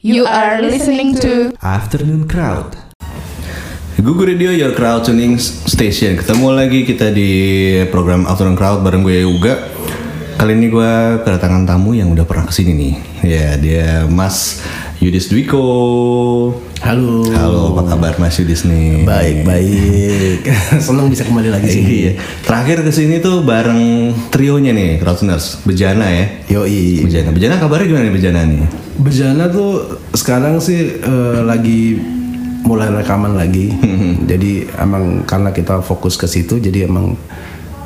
You are listening to Afternoon Crowd. Google Radio Your Crowd Tuning Station. Ketemu lagi kita di program Afternoon Crowd bareng gue Uga. Kali ini gue kedatangan tamu yang udah pernah ke sini nih. Ya dia Mas Yudis Dwiko. Halo. Halo, apa kabar Mas Yudis nih? Baik, baik. Senang bisa kembali lagi sini. Iya. Terakhir ke sini tuh bareng trionya nih, Crowdtuners. Bejana ya. Yoi. Bejana. Bejana kabarnya gimana nih Bejana nih? Bejana tuh sekarang sih eh, lagi mulai rekaman lagi. jadi emang karena kita fokus ke situ, jadi emang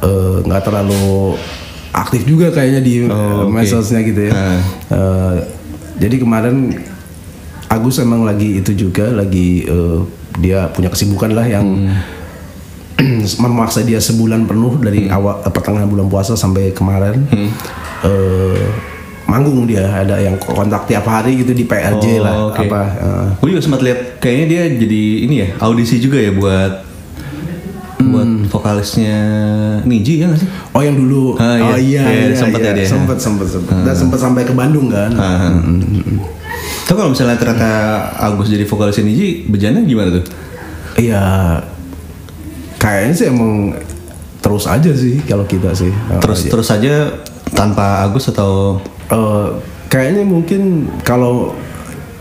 eh, nggak terlalu aktif juga kayaknya di Oh, eh, oke. medsosnya gitu ya. Ah. Eh, jadi kemarin Agus emang lagi itu juga lagi eh, dia punya kesibukan lah yang memaksa dia sebulan penuh dari Hmm. awal eh, pertengahan bulan puasa sampai kemarin eh, manggung dia ada yang kontak tiap hari gitu di PRJ lah Oh, oke. apa eh, Gue juga sempat lihat kayaknya dia jadi ini ya audisi juga ya buat buat vokalisnya Niji ya nggak sih? oh yang dulu Ah, iya. oh iya, Iya, iya, sempet iya. ya dia. sempet sempet sempet dan sempet sampai ke Bandung kan Ah. Tapi kalau misalnya ternyata Agus jadi vokalisnya Niji, bejana gimana tuh? iya kayaknya sih emang terus aja sih kalau kita sih Terus terus saja tanpa Agus atau Eh, kayaknya mungkin kalau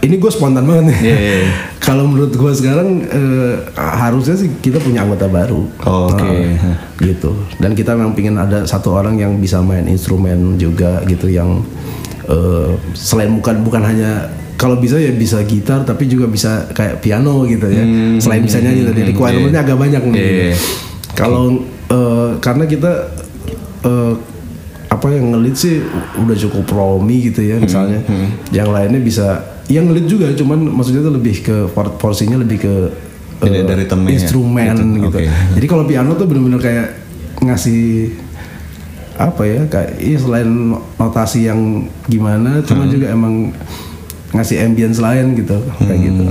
ini gue spontan banget nih. Iya, iya, iya. kalau menurut gue sekarang eh, harusnya sih kita punya anggota baru. Oh, oke. Nah, gitu. Dan kita memang pingin ada satu orang yang bisa main instrumen juga gitu yang eh, selain bukan bukan hanya kalau bisa ya bisa gitar tapi juga bisa kayak piano gitu ya. Selain bisa nyanyi tadi requirementnya agak banyak nih. Hmm, iya. Kalau eh, karena kita eh, apa yang ngelit sih udah cukup promi gitu ya misalnya. Yang lainnya bisa yang ngelit juga cuman maksudnya tuh lebih ke por- porsinya lebih ke eh, dari temennya. instrumen Gitu, gitu. oke. Jadi kalau piano tuh bener-bener kayak ngasih apa ya kayak iya selain notasi yang gimana cuma juga emang ngasih ambience lain gitu kayak gitu.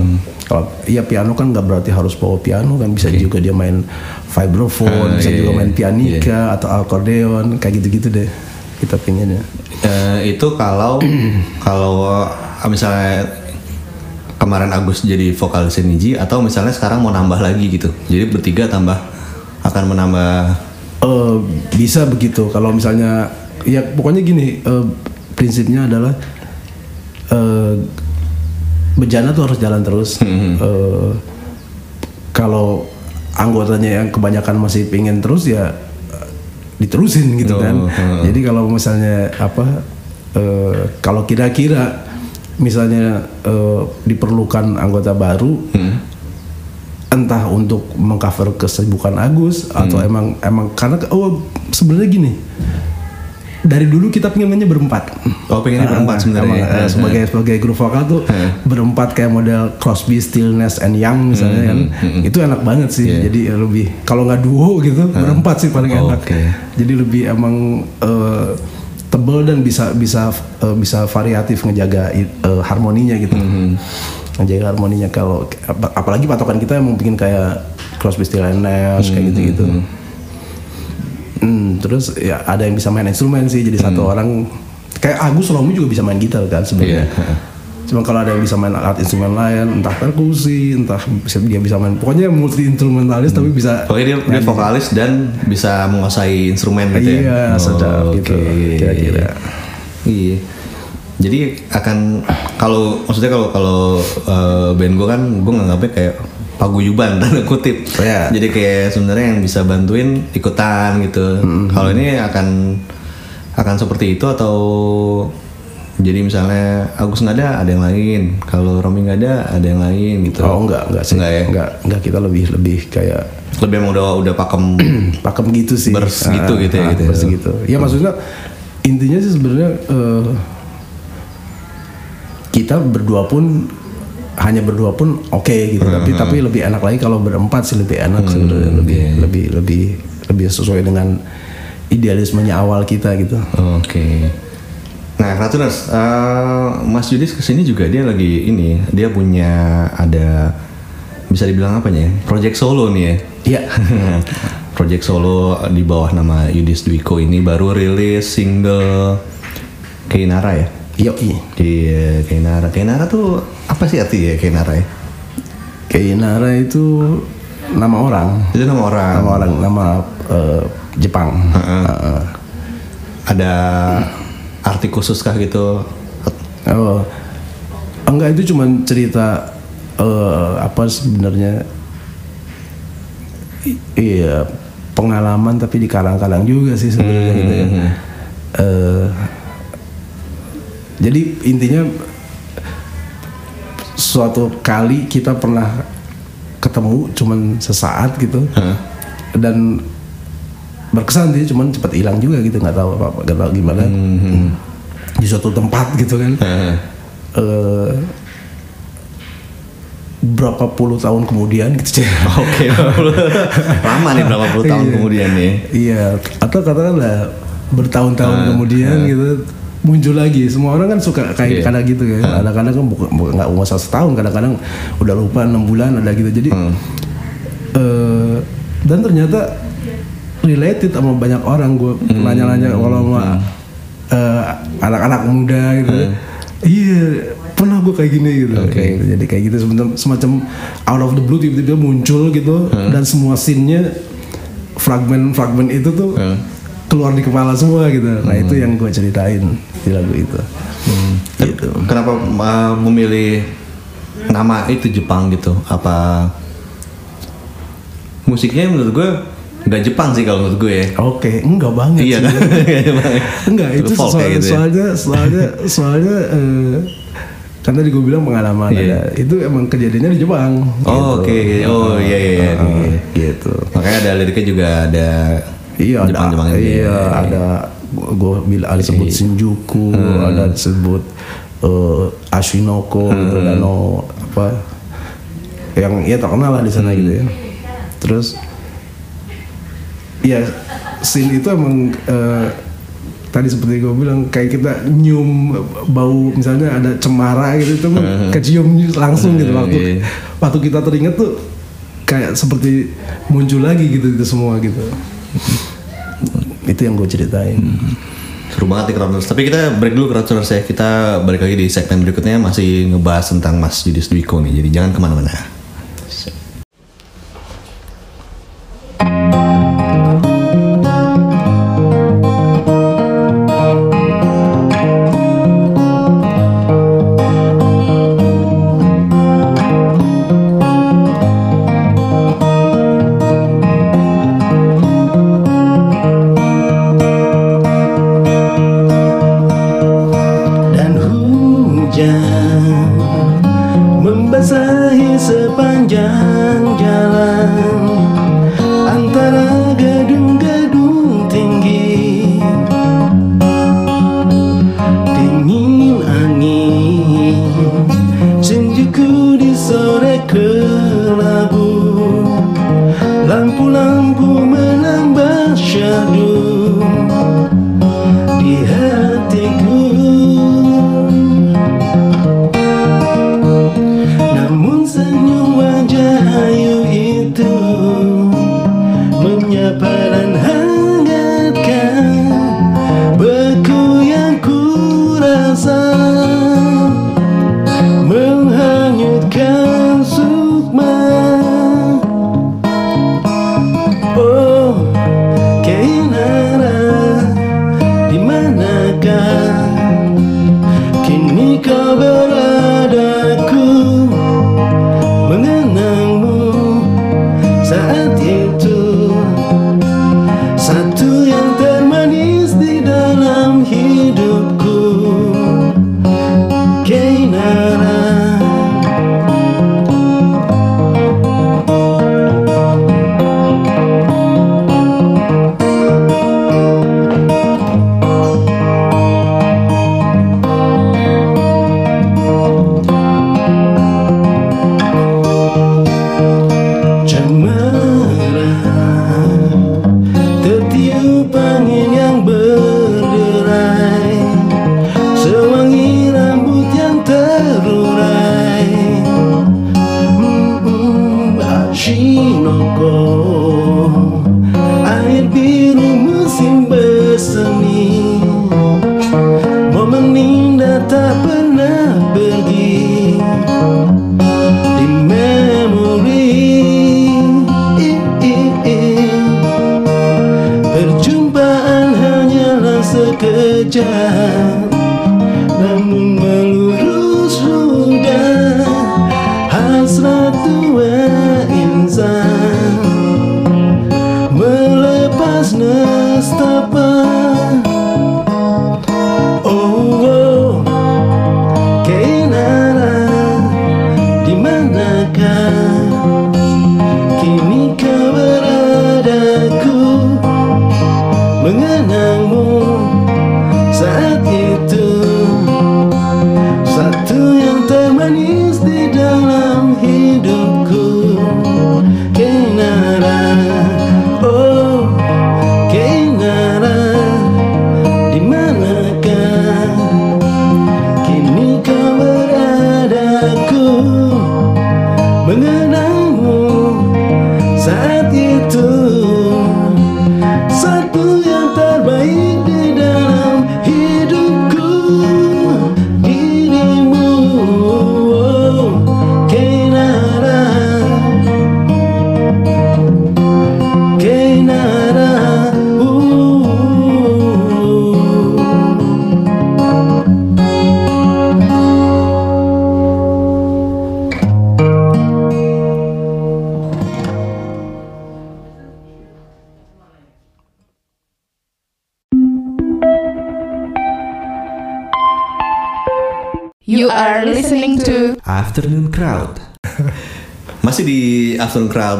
Kalau iya piano kan nggak berarti harus bawa piano kan bisa juga dia main vibraphone, Ah, bisa iya, juga iya. main pianika atau akordeon kayak gitu-gitu deh kita pinginnya. Eh, itu kalau kalau eh, misalnya kemarin Agus jadi vokalisnya Niji atau misalnya sekarang mau nambah lagi gitu. Jadi bertiga tambah akan menambah Eh, bisa begitu kalau misalnya ya pokoknya gini eh, prinsipnya adalah eh, bejana tuh harus jalan terus. Eh, kalau anggotanya yang kebanyakan masih pingin terus ya eh, diterusin gitu kan. Jadi kalau misalnya apa eh, kalau kira-kira misalnya eh, diperlukan anggota baru entah untuk mengcover kesibukan Agus atau Hmm. emang emang karena oh sebenarnya gini dari dulu kita pengen mainnya berempat. Oh, pengennya berempat Ah, sebenarnya. emang, eh, sebagai sebagai grup vokal tuh berempat kayak model Crosby, Still, Nash and Young misalnya kan. Hmm, itu enak banget sih jadi lebih kalau nggak duo gitu berempat sih paling Oh, enak. Oke. jadi lebih emang eh, tebel dan bisa bisa eh, bisa variatif ngejaga eh, harmoninya gitu. Ngejaga harmoninya kalau ap- apalagi patokan kita emang bikin kayak Crosby, Still and Nash kayak gitu gitu Hmm, terus ya ada yang bisa main instrumen sih jadi satu orang kayak Agus Romi juga bisa main gitar kan sebenarnya. Iya. Cuma kalau ada yang bisa main alat instrumen lain, entah perkusi, entah bisa- dia bisa main, pokoknya multi instrumentalis tapi bisa. Pokoknya dia, dia vokalis dan bisa menguasai instrumen gitu ya. Iya, Oh, sedap gitu oke. kira-kira. Iya. Jadi akan kalau maksudnya kalau kalau eh, band gue kan gue nganggapnya kayak paguyuban tanda kutip. Iya. Jadi kayak sebenarnya yang bisa bantuin ikutan gitu. Kalau ini akan akan seperti itu atau jadi misalnya Agus nggak ada ada yang lain. Kalau Romi nggak ada ada yang lain gitu. Oh enggak, enggak sih. Enggak ya? Enggak, enggak kita lebih lebih kayak Lebih emang udah udah pakem pakem gitu sih. Bers gitu gitu ya, ah, gitu ya. bers gitu. Ya maksudnya intinya sih sebenarnya eh, kita berdua pun hanya berdua pun oke gitu. Tapi tapi lebih enak lagi kalau berempat sih lebih enak sebenarnya lebih lebih lebih lebih sesuai dengan idealismenya awal kita gitu. Oke. Nah, Ratuners, eh, Mas Yudis ke sini juga dia lagi ini, dia punya ada bisa dibilang apa ya? Project solo nih ya. Iya. Project solo di bawah nama Yudis Dwiko ini baru rilis single Keinara ya. Yoi. di eh, Kainara. Kainara tuh apa sih artinya Kainara ya? Kainara itu nama orang. Itu nama orang. Nama orang, nama eh, Jepang. Heeh. Ada arti khusus kah gitu? Oh, enggak itu cuma cerita eh, apa sebenarnya? Iya pengalaman tapi dikalang-kalang juga sih sebenarnya gitu ya. Eh, jadi intinya suatu kali kita pernah ketemu cuman sesaat gitu. Dan berkesan sih cuman cepat hilang juga gitu nggak tahu apa nggak tahu gimana. Di suatu tempat gitu kan. Eh, berapa puluh tahun kemudian gitu. Cek. Oke, lama nih berapa puluh tahun Iya. kemudian nih. Iya, atau katakanlah bertahun-tahun kemudian gitu muncul lagi. Semua orang kan suka kayak Iya. kadang gitu kan. Kadang-kadang kan bukan nggak usah setahun, kadang-kadang udah lupa enam bulan ada gitu. Jadi eh, dan ternyata related sama banyak orang. Gue nanya-nanya kalau sama eh, anak-anak muda gitu. Iya, pernah gue kayak gini gitu. Kayak gitu. Jadi kayak gitu semacam out of the blue tiba-tiba muncul gitu dan semua scene-nya fragmen-fragmen itu tuh keluar di kepala semua gitu. Nah itu yang gue ceritain di lagu itu. Gitu. Kenapa uh, memilih nama itu Jepang gitu? Apa musiknya menurut gue nggak Jepang sih kalau menurut gue ya. Oke, enggak banget Iya kan? Enggak itu Folk soal- gitu ya. soalnya soalnya soalnya eh, kan tadi gue bilang pengalaman Iya. ada itu emang kejadiannya di Jepang. Oh, oke. Oh, iya, iya, iya. Heeh, gitu. Makanya ada liriknya juga ada Iya ada, Jepang-Jepang gitu ya. iya ada gue bilang ada sebut Shinjuku, Hmm. ada sebut eh, Ashinoko, Hmm. gitu, danau apa yang ya terkenal lah di sana Hmm. gitu ya. Terus ya scene itu emang eh, tadi seperti gue bilang kayak kita nyium bau misalnya ada cemara gitu itu kan kecium langsung gitu waktu Hmm. iya. waktu kita teringat tuh kayak seperti muncul lagi gitu itu semua gitu itu yang gue ceritain Seru banget nih Crowdtuners. Tapi kita break dulu Crowdtuners ya. Kita balik lagi di segmen berikutnya masih ngebahas tentang Mas Yudis Dwiko nih. Jadi jangan ke mana-mana. Namun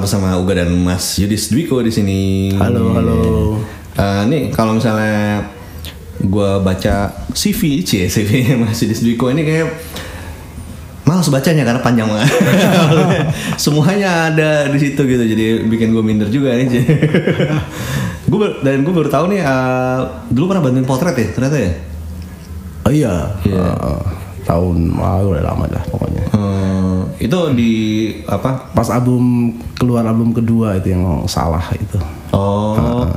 bersama Uga dan Mas Yudis Dwiko di sini. Halo, halo. Eh, nih kalau misalnya gue baca CV, cie CV Mas Yudis Dwiko ini kayak Males bacanya karena panjang banget. Semuanya ada di situ gitu, jadi bikin gue minder juga nih. gue dan gue baru tahu nih, eh, dulu pernah bantuin potret ya ternyata ya. Oh iya, Iya. Eh, tahun ah, udah lama dah pokoknya. Itu di apa? Pas album keluar album kedua itu yang salah itu. Oh,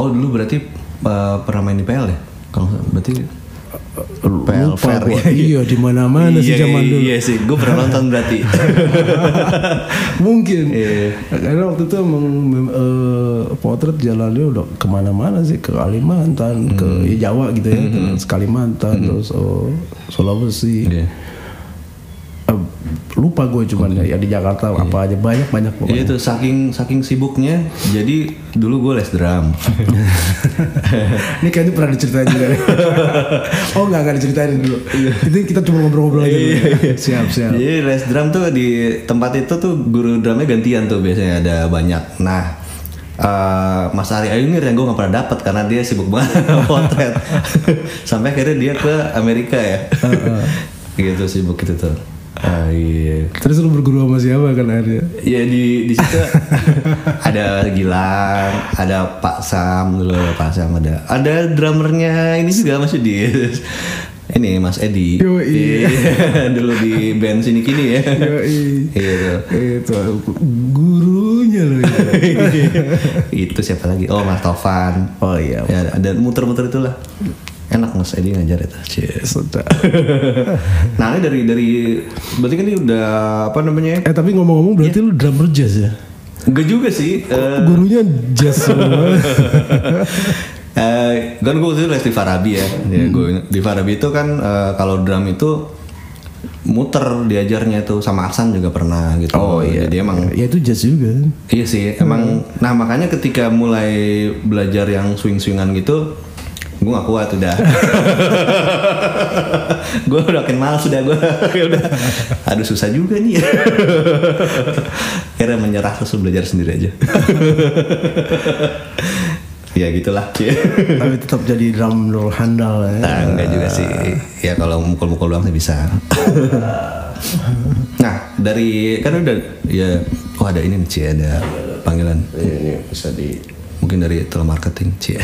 oh dulu berarti uh, pernah main di PL ya? Kalau berarti PL Lupa Fair ya? Iya di mana-mana sih Iya, zaman dulu. Iya sih, gue pernah nonton berarti. Mungkin. Iya. Karena waktu itu emang eh, potret jalannya udah ke mana-mana sih ke Kalimantan, ke Hmm. ya Jawa gitu ya, terus Kalimantan, terus oh, Sulawesi. Iya. Lupa gue cuman ya, ya di Jakarta apa aja banyak banyak Iya pokoknya. itu saking saking sibuknya, jadi dulu gue les drum. Ini kayaknya pernah diceritain juga. oh nggak nggak diceritain dulu. Itu kita cuma ngobrol-ngobrol aja. dulu. siap siap. Jadi les drum tuh di tempat itu tuh guru drumnya gantian tuh biasanya ada banyak. Nah, eh, Mas Ari Ayunir yang gue gak pernah dapat karena dia sibuk banget potret. Sampai akhirnya dia ke Amerika ya. gitu sibuk gitu tuh. Ah, iya. Terus lu berguru sama siapa kan akhirnya? Ya di di situ ada Gilang, ada Pak Sam dulu Pak Sam ada ada drummernya ini juga Mas Yudi. Ini Mas Edi. Yoi. Iya, dulu di band sini kini ya. Yoi. Iya. Itu gurunya loh. itu. Itu siapa lagi? Oh Mas Tovan. Oh iya. Ya, ada muter-muter itulah. Enak Mas Edi ngajar itu. Cie. Sudah. Nah ini dari dari berarti kan ini udah apa namanya? Eh tapi ngomong-ngomong berarti lu drummer jazz ya? Enggak juga sih. eh, Gurunya jazz semua. Eh, kan gue waktu itu les di Farabi ya. Ya, gua- di Farabi itu kan eh, kalau drum itu muter diajarnya itu sama Aksan juga pernah gitu. Oh iya. Jadi emang ya itu jazz juga. iya sih emang. Nah makanya ketika mulai belajar yang swing-swingan gitu, gue gak kuat udah. gue udah makin males udah gue. udah. Aduh susah juga nih. Akhirnya menyerah terus belajar sendiri aja. ya gitulah. tapi tetap jadi drum roll handal ya. Nah, enggak juga sih. Ya kalau mukul-mukul doang sih bisa. nah, dari kan udah ya oh ada ini nih, Ci, ada panggilan. Iya, ini bisa di Mungkin dari telemarketing, Ci.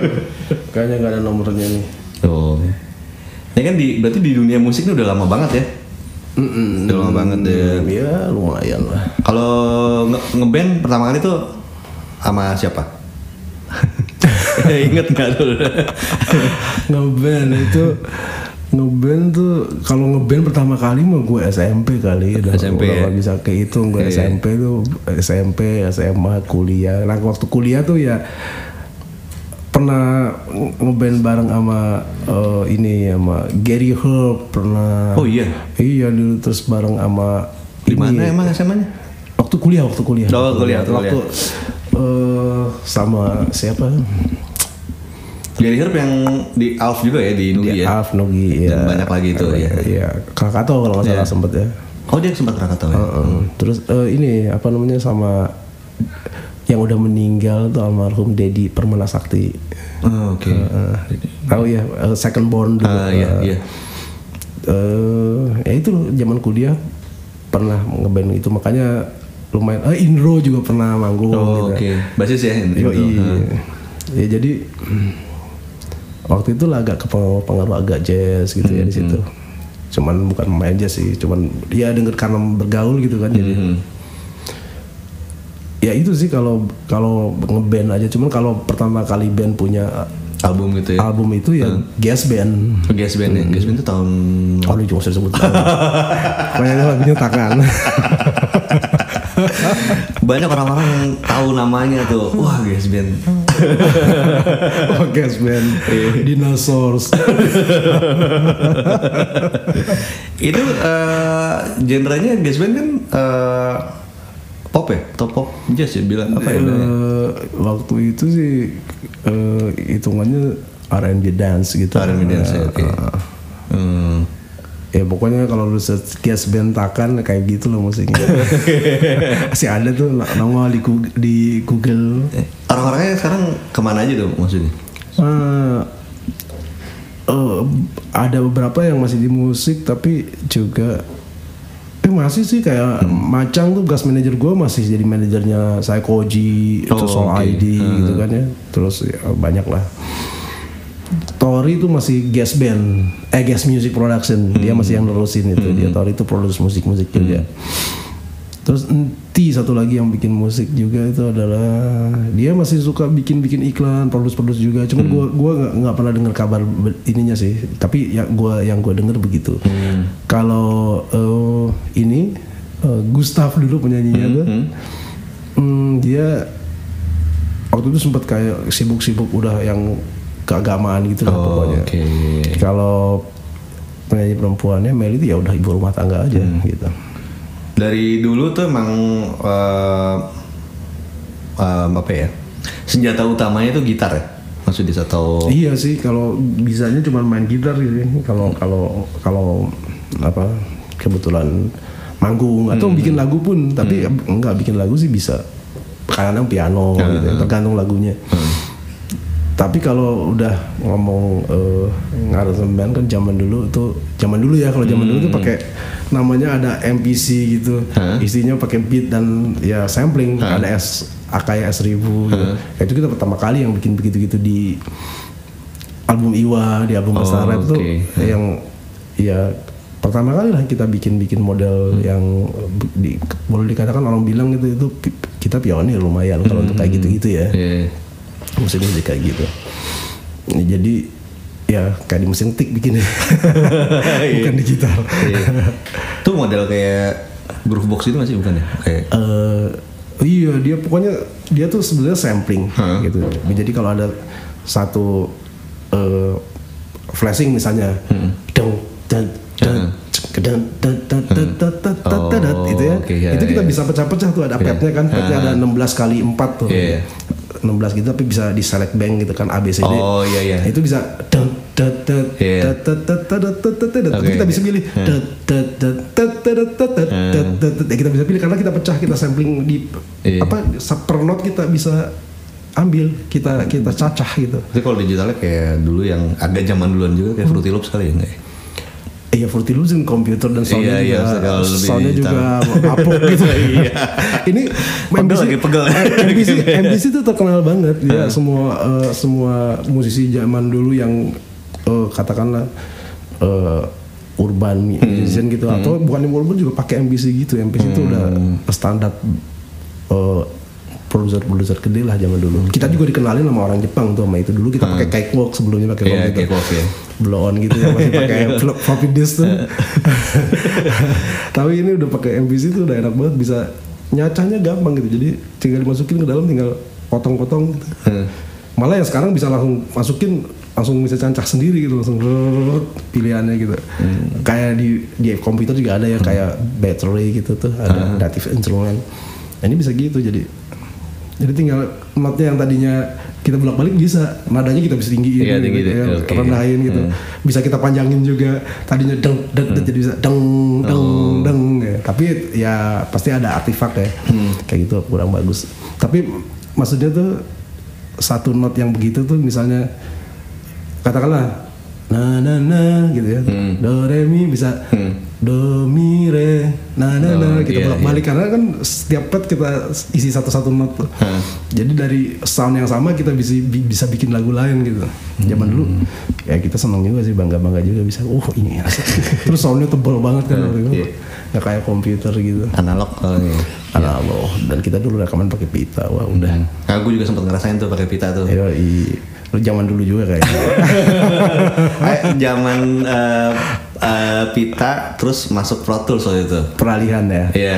kayaknya nggak ada nomornya nih. oh. Ini kan di berarti di dunia musik ini udah lama banget ya. Mm-mm. Udah lama banget ya. Ya lumayan lah. Kalau nge- ngeband pertama kali tuh sama siapa? Ingat nggak dulu? ngeband itu ngeband tuh kalau ngeband pertama kali mah gue SMP kali udah SMP udah ya? nggak bisa kehitung gue Iya. SMP tuh SMP SMA kuliah nah waktu kuliah tuh ya pernah ngeband bareng sama eh, ini sama Gary Herb pernah Oh iya. iya dulu terus bareng sama Di mana emang SMA-nya? waktu kuliah waktu kuliah Oh, Waktu kuliah, waktu eh, sama siapa Gary Herb yang di Alf juga ya di Nugi Di ya. Alf Nogi ya Dan banyak lagi itu, ya. Iya, Krakatau kalau nggak salah Iya. sempet ya. Oh dia sempat Krakatau ya? Heeh. Terus eh, ini apa namanya sama yang udah meninggal tuh almarhum Dedi Permana Sakti. Oh, Oke. Eh, tahu ya eh, Second Born dulu. Ah iya iya. eh, ya itu loh, zaman kuliah pernah ngeband itu makanya lumayan. Eh, Indro juga pernah manggung. Oh gitu. oke. Basis ya itu. Yoi. Ah. Ya jadi waktu itu lah agak kepengaruh pengaruh agak jazz gitu ya di situ. Cuman bukan main jazz sih, cuman ya denger karena bergaul gitu kan jadi. Mhm. Ya itu sih kalau kalau ngeband aja. Cuman kalau pertama kali band punya Album gitu ya. album itu ya gas band. Oh, Gas band ya. Gas band itu tahun Oh lu usah sebut tahun. Kayaknya lagunya tangan. banyak orang-orang yang tahu namanya tuh. Wah gas band. oh gas band. Dinosaurs. itu eh genrenya gas band kan eh, pop ya? Atau pop jazz ya bilang apa ya? Eh, waktu itu sih eh, hitungannya R&B dance gitu. R&B dance ya, oke. Eh, Hmm. Ya pokoknya kalau lu search gas band takan kayak gitu loh musiknya. Masih ada tuh nama di Google, di Google. Eh, Orang-orangnya sekarang ke mana aja tuh maksudnya? Eh, eh, ada beberapa yang masih di musik tapi juga eh masih sih kayak Macang tuh gas manajer gue masih jadi manajernya Psychoji Oh, itu Soul oke. ID gitu kan ya terus ya, banyak lah Tori itu masih gas band eh gas music production. Dia masih yang nerusin itu. Dia Tori itu produce musik musik juga terus Enti satu lagi yang bikin musik juga itu adalah dia masih suka bikin bikin iklan produce produce juga cuman gua gua nggak nggak pernah dengar kabar ininya sih. Tapi ya gua yang gua dengar begitu. Kalau eh, ini eh, Gustav dulu penyanyinya tuh. hmm, dia waktu itu sempat kayak sibuk-sibuk udah yang keagamaan gitu lah Oh, pokoknya oke. kalau penyanyi perempuannya Meli itu ya udah ibu rumah tangga aja gitu Dari dulu tuh emang eh, eh, apa ya? Senjata utamanya itu gitar ya? Maksudnya atau Iya sih kalau bisanya cuma main gitar gitu. ya. Kalau kalau kalau apa kebetulan manggung atau bikin lagu pun tapi enggak bikin lagu sih bisa. Kadang piano gitu ya, tergantung lagunya. Tapi kalau udah ngomong uh, band kan zaman dulu tuh zaman dulu ya kalau zaman dulu tuh pakai namanya ada MPC gitu. Isinya pakai beat dan ya sampling ada S Akai S1000 gitu. Ya, itu kita pertama kali yang bikin begitu-gitu di album Iwa, di album Oh, Pesta Rap tuh oke. yang ya pertama kali lah kita bikin-bikin model yang eh, di, boleh dikatakan orang bilang itu itu kita pionir lumayan kalau untuk kayak gitu-gitu ya. Iya. musik musik kayak gitu Nah, jadi ya kayak di mesin tik bikinnya. bukan digital. Itu model kayak groovebox itu masih bukan ya? Kayak uh, iya dia pokoknya dia tuh sebenarnya sampling huh? gitu. Jadi kalau ada satu uh, flashing misalnya dong dan dan dan itu ya itu kita bisa pecah-pecah tuh ada petnya kan petnya ada 16 kali 4 tuh 16 gitu tapi bisa di select bank gitu kan ABCD. Oh iya iya. Itu bisa kita bisa pilih kita bisa pilih karena kita pecah kita sampling di apa per note kita bisa ambil kita kita cacah gitu. Tapi kalau digitalnya kayak dulu yang agak zaman duluan juga kayak Fruity Loops kali ya enggak? Iya Fruity Loops komputer dan soundnya Iya, iya, juga lebih soundnya juga apok gitu. Ini Pegel lagi, pegel. MPC, MPC itu terkenal banget. Dia semua eh, semua musisi zaman dulu yang eh, katakanlah eh, urban musician gitu atau bukan yang urban juga pakai MPC gitu. MPC itu udah standar eh, produser-produser gede lah zaman dulu. Kita juga dikenalin sama orang Jepang tuh sama itu dulu kita pakai cakewalk sebelumnya pakai Iya, komputer cakewalk, ya. blow on gitu ya masih pakai flop- floppy disk tuh. Tapi ini udah pakai MPC tuh udah enak banget bisa nyacahnya gampang gitu. Jadi tinggal dimasukin ke dalam tinggal potong-potong gitu. Malah yang sekarang bisa langsung masukin langsung bisa cancah sendiri gitu langsung pilihannya gitu. Kayak di di komputer juga ada ya kayak battery gitu tuh ada native instrument. Nah, ini bisa gitu jadi jadi tinggal notnya yang tadinya kita bolak-balik bisa nadanya kita bisa tinggiin gitu, tinggi deh. ya, Oke. rendahin gitu bisa kita panjangin juga tadinya deng deng deng, jadi bisa deng deng deng ya. tapi ya pasti ada artefak ya Hmm. kayak gitu kurang bagus tapi maksudnya tuh satu not yang begitu tuh misalnya katakanlah na na na gitu ya. Hmm. do re mi bisa. Do mi re na na na Oh, kita iya, bolak balik karena kan setiap part kita isi satu satu not tuh. Hmm. jadi dari sound yang sama kita bisa bi- bisa bikin lagu lain gitu. Zaman dulu ya kita senang juga sih bangga bangga juga bisa. Oh ini asik. terus soundnya tebal banget kan waktu itu. Iya. nggak kayak komputer gitu. Analog kalau ini. analog. Dan kita dulu rekaman pakai pita. Wah udah. Nah, gue juga sempat ngerasain tuh pakai pita tuh. Ayo, i, lu zaman dulu juga kayaknya Eh, zaman eh, eh, pita terus masuk Pro Tools waktu itu. peralihan ya Iya.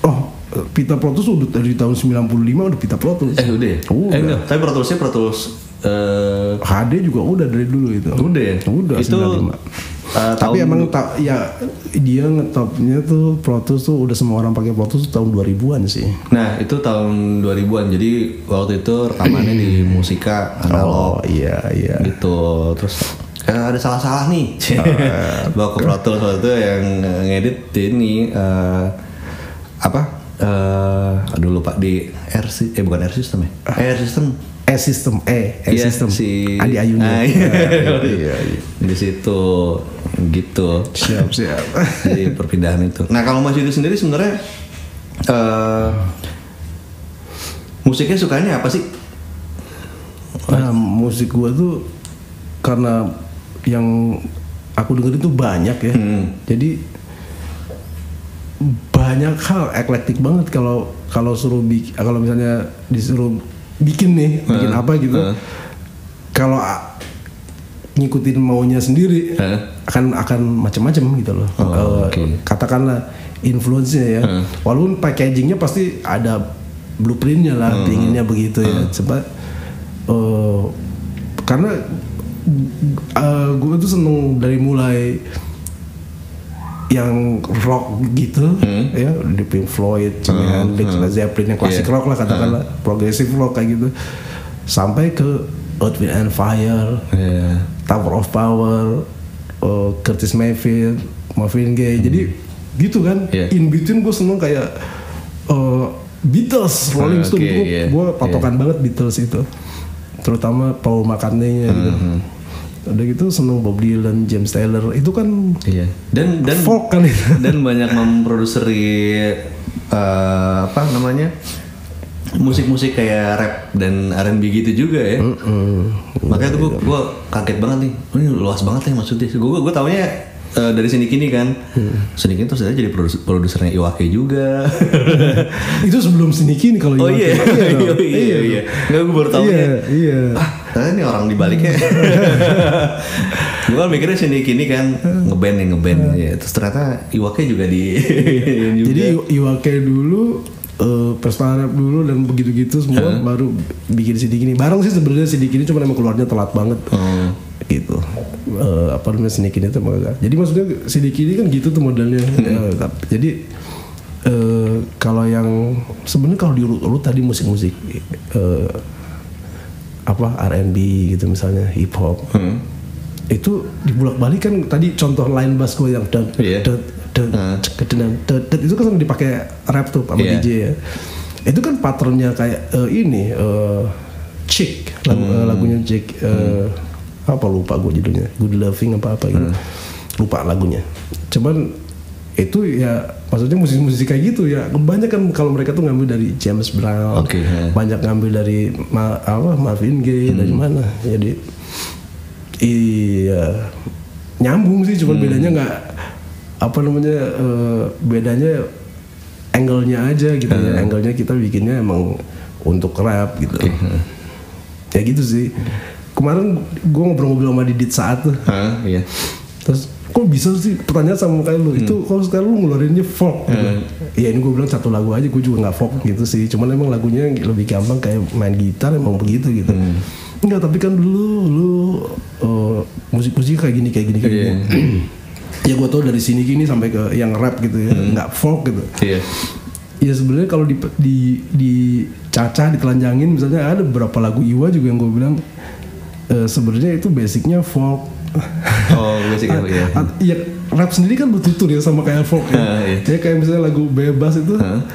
oh pita Pro Tools udah dari tahun 95 udah pita Pro Tools Eh udah ya? Udah. Eh enggak, tapi Pro Toolsnya Pro Tools eh HD juga udah dari dulu itu udah ya? udah Itu 95. Eh, tapi tahun emang tak ya dia ngetopnya tuh Pro Tools tuh udah semua orang pakai Pro Tools tuh tahun 2000-an sih. Nah itu tahun 2000-an jadi waktu itu rekamannya di musika analog. Oh iya iya. Gitu. Terus eh, ada salah-salah nih. Bawa ke Pro Tools waktu itu yang ngedit ini eh, apa? Eh aduh lupa. Di R Sy- eh bukan R system ya Air system E system E E Iya, system si Adi Ayunya Ah, iya. Ah, iya, iya. di situ gitu siap siap jadi perpindahan itu nah kalau Mas Yudi sendiri sebenarnya eh musiknya sukanya apa sih Nah, musik gua tuh karena yang aku dengerin tuh banyak ya. Hmm. Jadi banyak hal eklektik banget kalau kalau suruh kalau misalnya disuruh bikin nih, bikin apa gitu. heeh. Kalau ngikutin maunya sendiri Heeh. akan akan macam-macam gitu loh. Oh, Eh, oke. Katakanlah influence-nya ya. Heeh. Walaupun packagingnya pasti ada blueprintnya lah, pinginnya begitu ya. Coba eh, karena gue tuh seneng dari mulai yang rock gitu ya di Pink Floyd, Jimi Hendrix, Led Zeppelin yang klasik Iya. rock lah katakanlah, progressive rock kayak gitu, sampai ke Earth, Wind and Fire, Iya. Tower of Power, uh, Curtis Mayfield, Marvin Gaye. Jadi gitu kan. Hmm. Iya. In between gue seneng kayak uh, Beatles, Rolling Stone. oke, gue iya. gue patokan banget Beatles itu. Terutama Paul McCartney-nya gitu. Hmm, Udah gitu seneng Bob Dylan, James Taylor. Itu kan Iya. Dan dan folk kan itu. dan banyak memproduseri eh, apa namanya musik-musik kayak rap dan R&B gitu juga ya. Makanya tuh gue kaget banget nih. Ini luas banget ya maksudnya. Gue gue taunya eh, dari sini kini kan. Sini kini terus jadi produs- produsernya Iwake juga. itu sebelum Sneaky nih kalau oh Iwake. iya iya dong. iya iya. iya. Nggak gue baru tahu Iya, ya. iya. Ah, ternyata ini orang dibaliknya. gue kan mikirnya sini kini kan ngeband nih ngeband ya. Terus ternyata Iwake juga di juga. Jadi Iwake dulu eh pesta dulu dan begitu-gitu semua baru bikin CD gini. Bareng sih sebenarnya CD gini cuma emang keluarnya telat banget. Oh. Gitu. Eh, apa namanya tuh enggak. Jadi maksudnya CD gini kan gitu tuh modelnya. Tap- jadi eh kalau yang sebenarnya kalau diurut-urut tadi musik-musik eh apa R&B gitu misalnya hip hop. Itu dibulak-balik kan tadi contoh line bass gue yang dan dan dan itu kan dipakai rap tuh sama Iya. DJ ya. Itu kan patternnya kayak eh, ini eh Chick lagu, eh, lagunya Chick eh, apa lupa gue judulnya. Good Loving apa apa gitu. Lupa lagunya. Cuman itu ya maksudnya musik-musik kayak gitu ya kebanyakan kalau mereka tuh ngambil dari James Brown Oke, ya. banyak ngambil dari Ma- apa Marvin Gaye dari mana. Jadi iya nyambung sih cuma bedanya nggak apa namanya eh, bedanya angle-nya aja gitu ya. Angle-nya kita bikinnya emang untuk rap gitu. Ya gitu sih kemarin gue ngobrol-ngobrol sama Didit saat tuh. Hah, iya. terus kok bisa sih pertanyaan sama kayak lu? Itu kalau sekarang lu ngeluarinnya folk gitu. Iya ini gue bilang satu lagu aja gue juga nggak folk gitu sih. Cuman emang lagunya lebih gampang kayak main gitar emang begitu gitu. Enggak tapi kan dulu lu uh, musik-musik kayak gini kayak gini kayak gini. Ya gue tau dari sini gini sampai ke yang rap gitu ya nggak folk gitu. Iya. ya sebenarnya kalau di di di cacah ditelanjangin misalnya ada beberapa lagu Iwa juga yang gue bilang eh, sebenarnya itu basicnya folk Oh, musik apa ya? Iya, rap sendiri kan bertutur ya sama kayak folk ya. Iya. Jadi kayak misalnya lagu bebas itu, Hah?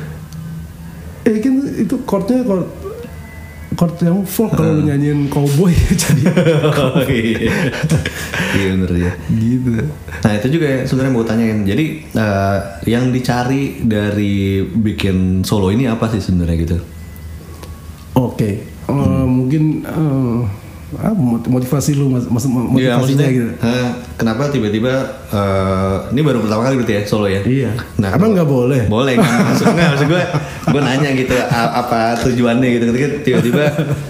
eh kan itu chordnya chord chord yang folk kalau nyanyiin cowboy jadi Oh iya. Iya bener ya. gitu. Nah itu juga ya, sebenarnya mau tanyain. Jadi eh, yang dicari dari bikin solo ini apa sih sebenarnya gitu? Oke, eh, mungkin eh, mot- motivasi lu mas, Iya motivasinya maksudnya gitu. eh, kenapa tiba-tiba eh, ini baru pertama kali berarti ya solo ya? Iya. Nah, Emang nggak boleh? Boleh nggak? Maksud nggak? Maksud gue, gue nanya gitu apa tujuannya gitu. Ketika tiba-tiba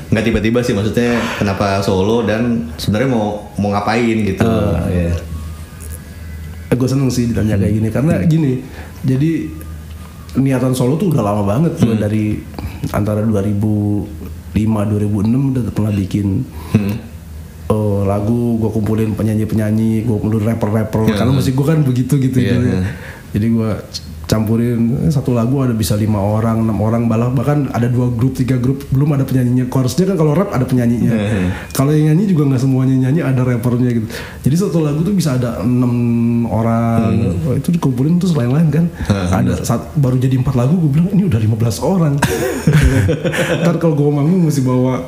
nggak tiba-tiba sih maksudnya kenapa solo dan sebenarnya mau mau ngapain gitu? Iya. Eh, gue seneng sih ditanya kayak gini karena gini. Jadi niatan solo tuh udah lama banget gue dari antara 2005 2006 udah pernah bikin eh, lagu gue kumpulin penyanyi penyanyi gue kumpulin rapper rapper Iya. karena musik gue kan begitu gitu Iya, gitu ya. iya. jadi gue campurin eh, satu lagu ada bisa lima orang enam orang balah bahkan ada dua grup tiga grup belum ada penyanyinya. Chorusnya kan kalau rap ada penyanyinya. Iya, kalau yang nyanyi juga nggak semuanya nyanyi ada rappernya gitu. Jadi satu lagu tuh bisa ada enam orang. Hmm. Itu dikumpulin terus lain-lain kan. Ada saat baru jadi empat lagu gue bilang ini udah 15 orang. Ntar kalau gue manggung mesti bawa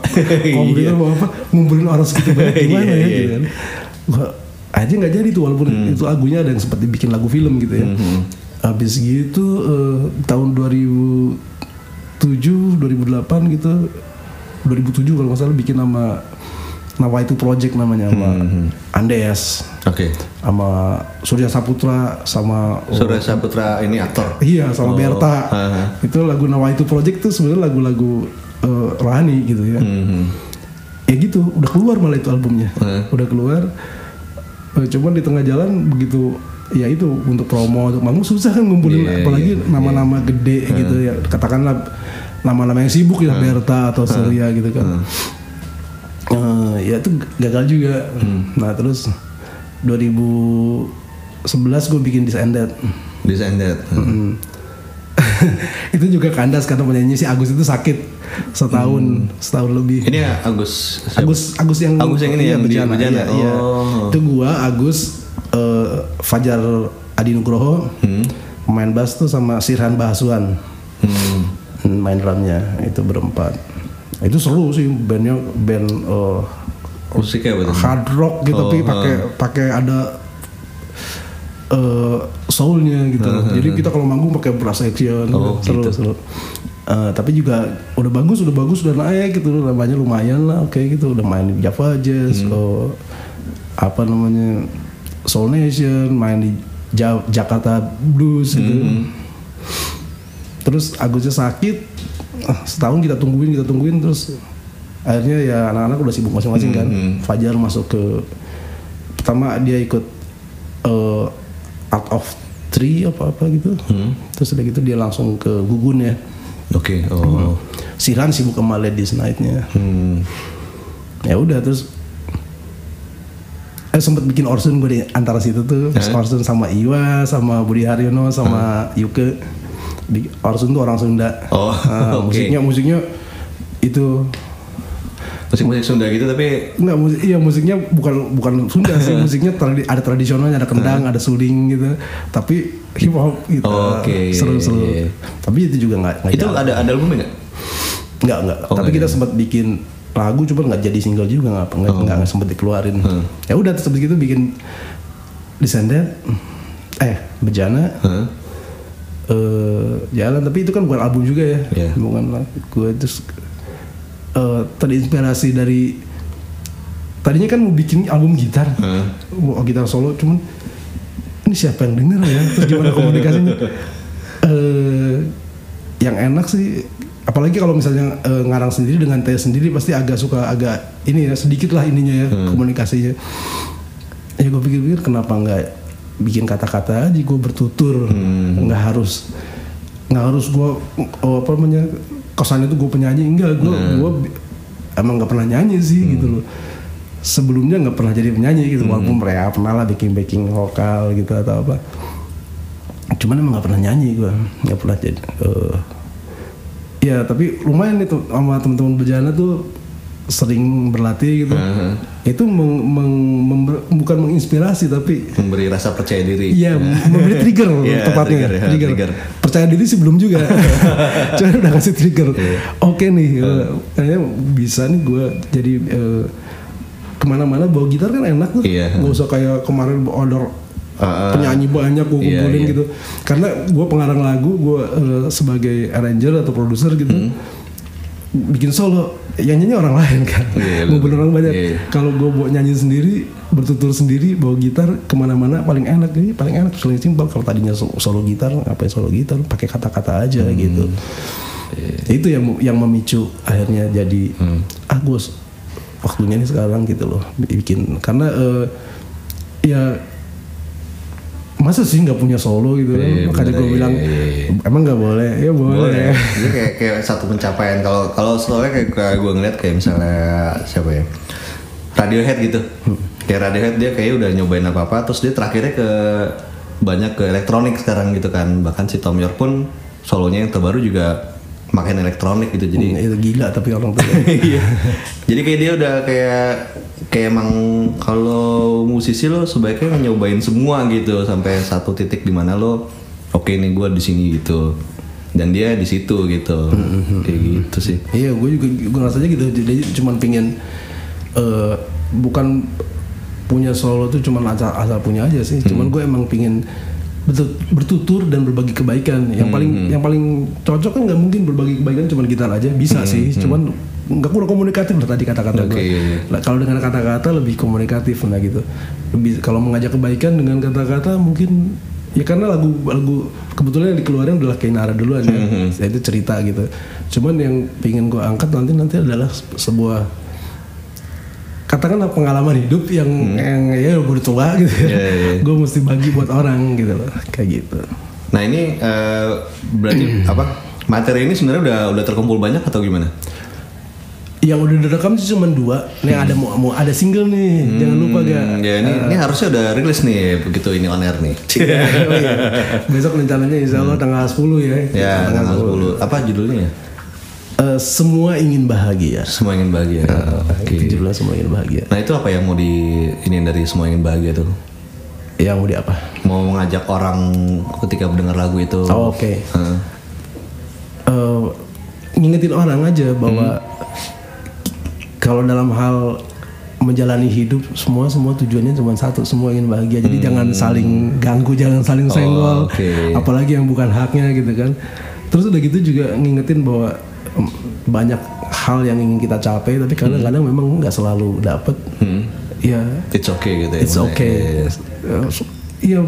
komputer bawa apa ngumpulin orang segitu banyak gimana Iya, ya iya. gitu kan. Gua aja nggak jadi tuh walaupun itu lagunya ada yang sempat dibikin lagu film gitu ya habis gitu eh, tahun 2007 2008 gitu 2007 kalau nggak salah bikin nama Nawa itu project namanya sama Andes Oke. sama Surya Saputra sama Surya Saputra ini aktor. Iya sama Oh, Berta. aha. Itu lagu Nawa itu Project tuh sebenarnya lagu-lagu eh, rohani gitu ya. Mhm. Ya gitu, udah keluar malah itu albumnya. Hmm. Udah keluar. Cuman di tengah jalan begitu ya itu untuk promo untuk manggung susah kan ngumpulin Iya, apalagi iya, nama-nama gede gitu ya. Katakanlah nama-nama yang sibuk ya Berta atau Surya gitu kan. Eh, ya itu gagal juga. Nah, terus 2011 gue bikin Descended. Descended. Hmm. itu juga kandas karena penyanyi si Agus itu sakit setahun setahun lebih. Ini ya Agus. siapa? Agus Agus yang Agus yang ini iya, yang di Bejana, iya. Oh. Itu gua Agus eh, Fajar Adi Nugroho main bass tuh sama Sirhan Bahasuan Hmm. Hmm, main drumnya itu berempat. Itu seru sih bandnya band eh, Musiknya hard rock gitu Oh, tapi pakai pakai ada eh soulnya gitu. Jadi kita kalau manggung pakai brass action Oh, seru gitu. seru. Eh, tapi juga udah bagus udah bagus udah naik gitu namanya lumayan lah oke gitu udah main Java Jazz Hmm. oh, apa namanya Soul Nation main di Ja- Jakarta Blues gitu Hmm. terus Agusnya sakit ah, setahun kita tungguin kita tungguin terus akhirnya ya anak-anak udah sibuk masing-masing kan Hmm. Fajar masuk ke pertama dia ikut eh, Art of Three apa apa gitu Hmm. terus udah gitu dia langsung ke Gugun ya Oke. Oh. Siran sibuk sama Ladies Night-nya Hmm. ya udah terus eh sempet bikin Orsun gue di antara situ tuh Hah? Orsun sama Iwa sama Budi Haryono sama Yuke Di- Orsun tuh orang Sunda Oh, Nah, oke. musiknya musiknya itu Musik-musik Sunda gitu tapi Enggak, musik, iya musiknya bukan bukan Sunda sih, musiknya tradi- ada tradisionalnya, ada kendang, ada suling gitu. Tapi hip hop gitu. Oke. Seru-seru. Tapi itu juga nggak nggak itu jalan. ada ada albumnya nggak? Nggak, nggak. Oh, Tapi nggak kita sempat bikin lagu cuma nggak jadi single juga nggak nggak Oh. nggak sempat dikeluarin. Hmm. Ya udah terus habis itu bikin Descendant eh Bejana Hah? eh jalan tapi itu kan bukan album juga ya. Iya. Bukan lah. Gue terus eh, terinspirasi dari tadinya kan mau bikin album gitar. Hah? mau gitar solo cuman ini siapa yang denger ya terus gimana komunikasinya eh yang enak sih apalagi kalau misalnya eh, ngarang sendiri dengan teh sendiri pasti agak suka agak ini ya sedikit lah ininya ya komunikasinya. Ya gue pikir-pikir kenapa nggak bikin kata-kata aja gue bertutur. Nggak harus nggak harus gue oh, apa namanya kesannya tuh gue penyanyi. Enggak gue gue emang nggak pernah nyanyi sih gitu loh. Sebelumnya nggak pernah jadi penyanyi gitu walaupun mereka pernah lah bikin backing vokal gitu atau apa. Cuman emang nggak pernah nyanyi gue nggak pernah jadi eh, ya tapi lumayan itu sama teman-teman bejana tuh sering berlatih gitu itu meng- meng- member- bukan menginspirasi tapi Memberi rasa percaya diri. Iya, memberi trigger Iya, tepatnya. trigger, ya, trigger. Percaya diri sih belum juga. Cuma udah ngasih trigger. Iya. Oke nih, eh, kayaknya bisa nih gue jadi eh, ke mana-mana bawa gitar kan enak tuh. Iya. Gak usah kayak kemarin order Ah. penyanyi banyak gue Iya, kumpulin iya. gitu. Karena gue pengarang lagu, gue eh, sebagai arranger atau produser gitu. Hmm. Bikin solo, yang nyanyi orang lain kan, Iya, ngumpulin orang banyak. iya. Kalau gue buat nyanyi sendiri, bertutur sendiri, bawa gitar ke mana-mana paling enak ini paling enak paling simpel. Kalau tadinya so- solo gitar, ngapain solo gitar? Pakai kata-kata aja Hmm. gitu. Itu yang yang memicu akhirnya jadi Hmm. ah gue waktunya nih sekarang gitu loh bikin karena eh, ya masa sih nggak punya solo gitu kan? Iya, makanya bener, gue iya, bilang iya, emang nggak boleh ya boleh, Boleh. Jadi kayak kayak satu pencapaian. Kalau kalau soalnya kayak, kayak gue ngeliat kayak misalnya siapa ya? Radiohead gitu. Kayak Radiohead dia kayak udah nyobain apa apa terus dia terakhirnya ke banyak ke elektronik sekarang gitu kan. Bahkan si Tom York pun solonya yang terbaru juga makin elektronik gitu. Jadi itu gila tapi orang tuh Iya. Jadi kayak dia udah kayak kayak emang kalau musisi lo sebaiknya nyobain semua gitu sampai satu titik di mana lo oke nih gue di sini gitu dan dia di situ gitu kayak gitu sih Iya, gue juga gue rasanya gitu. Jadi cuman pingin eh, bukan punya solo tuh cuman asal, asal punya aja sih. Cuman gue emang pingin betul bertutur dan berbagi kebaikan. Yang paling yang paling cocok kan nggak mungkin berbagi kebaikan cuman gitar aja. Bisa sih, cuman nggak kurang komunikatif lah tadi kata-kata Oke, gue. iya, iya. Kalau dengan kata-kata lebih komunikatif nah gitu. Lebih kalau mengajak kebaikan dengan kata-kata mungkin ya karena lagu lagu kebetulan yang dikeluarin adalah Kainara duluan ya. itu cerita gitu. Cuman yang pingin gue angkat nanti nanti adalah sebuah katakanlah pengalaman hidup yang yang ya udah tua gitu ya. Iya, iya. gue mesti bagi buat orang gitu loh kayak gitu. nah ini eh, berarti apa materi ini sebenarnya udah udah terkumpul banyak atau gimana Yang udah direkam sih cuma dua. Nih ada mau, mau ada single nih. Jangan lupa. Hmm, ya ini ini harusnya udah rilis nih begitu ini on air nih Oh iya. Besok rencananya insya Allah tanggal 10 ya. ya tanggal 10 apa judulnya ya Eh, semua ingin bahagia. semua ingin bahagia oke Itu judulnya semua ingin bahagia. nah itu apa yang mau di ini dari semua ingin bahagia tuh Yang mau di apa? mau mengajak orang ketika mendengar lagu itu Oh, Oke. Heeh. Eh, ngingetin orang aja bahwa kalau dalam hal menjalani hidup semua semua tujuannya cuma satu semua ingin bahagia. Jadi jangan saling ganggu jangan saling senggol. Oke. apalagi yang bukan haknya gitu kan. Terus udah gitu juga ngingetin bahwa banyak hal yang ingin kita capai tapi kadang-kadang memang nggak selalu dapet. Ya. It's okay gitu ya it's maksudnya. okay. Iya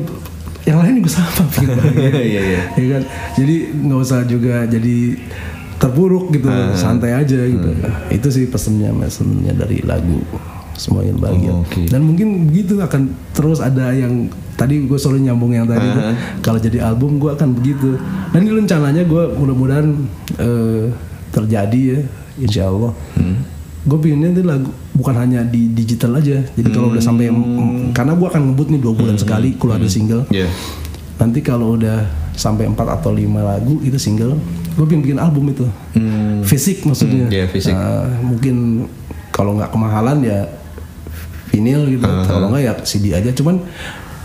yang lain juga sama Iya, iya. ya kan? Jadi nggak usah juga jadi terpuruk gitu Ah. santai aja gitu. Itu sih pesennya pesennya dari lagu semua yang bahagia. Oh, oke. dan mungkin begitu akan terus ada yang tadi gue selalu nyambung yang tadi Ah. kalau jadi album gue akan begitu. Dan ini rencananya gue mudah-mudahan eh, terjadi ya insya Allah. Hmm. gue pinginnya itu lagu bukan hanya di digital aja. Jadi kalau udah sampai karena gue akan ngebut nih dua bulan sekali keluar single. Iya. nanti kalau udah sampai 4 atau 5 lagu itu single gue pengen bikin album itu Hmm. fisik maksudnya Hmm, iya, fisik. Nah, mungkin kalau nggak kemahalan ya vinyl gitu kalau nggak ya CD aja cuman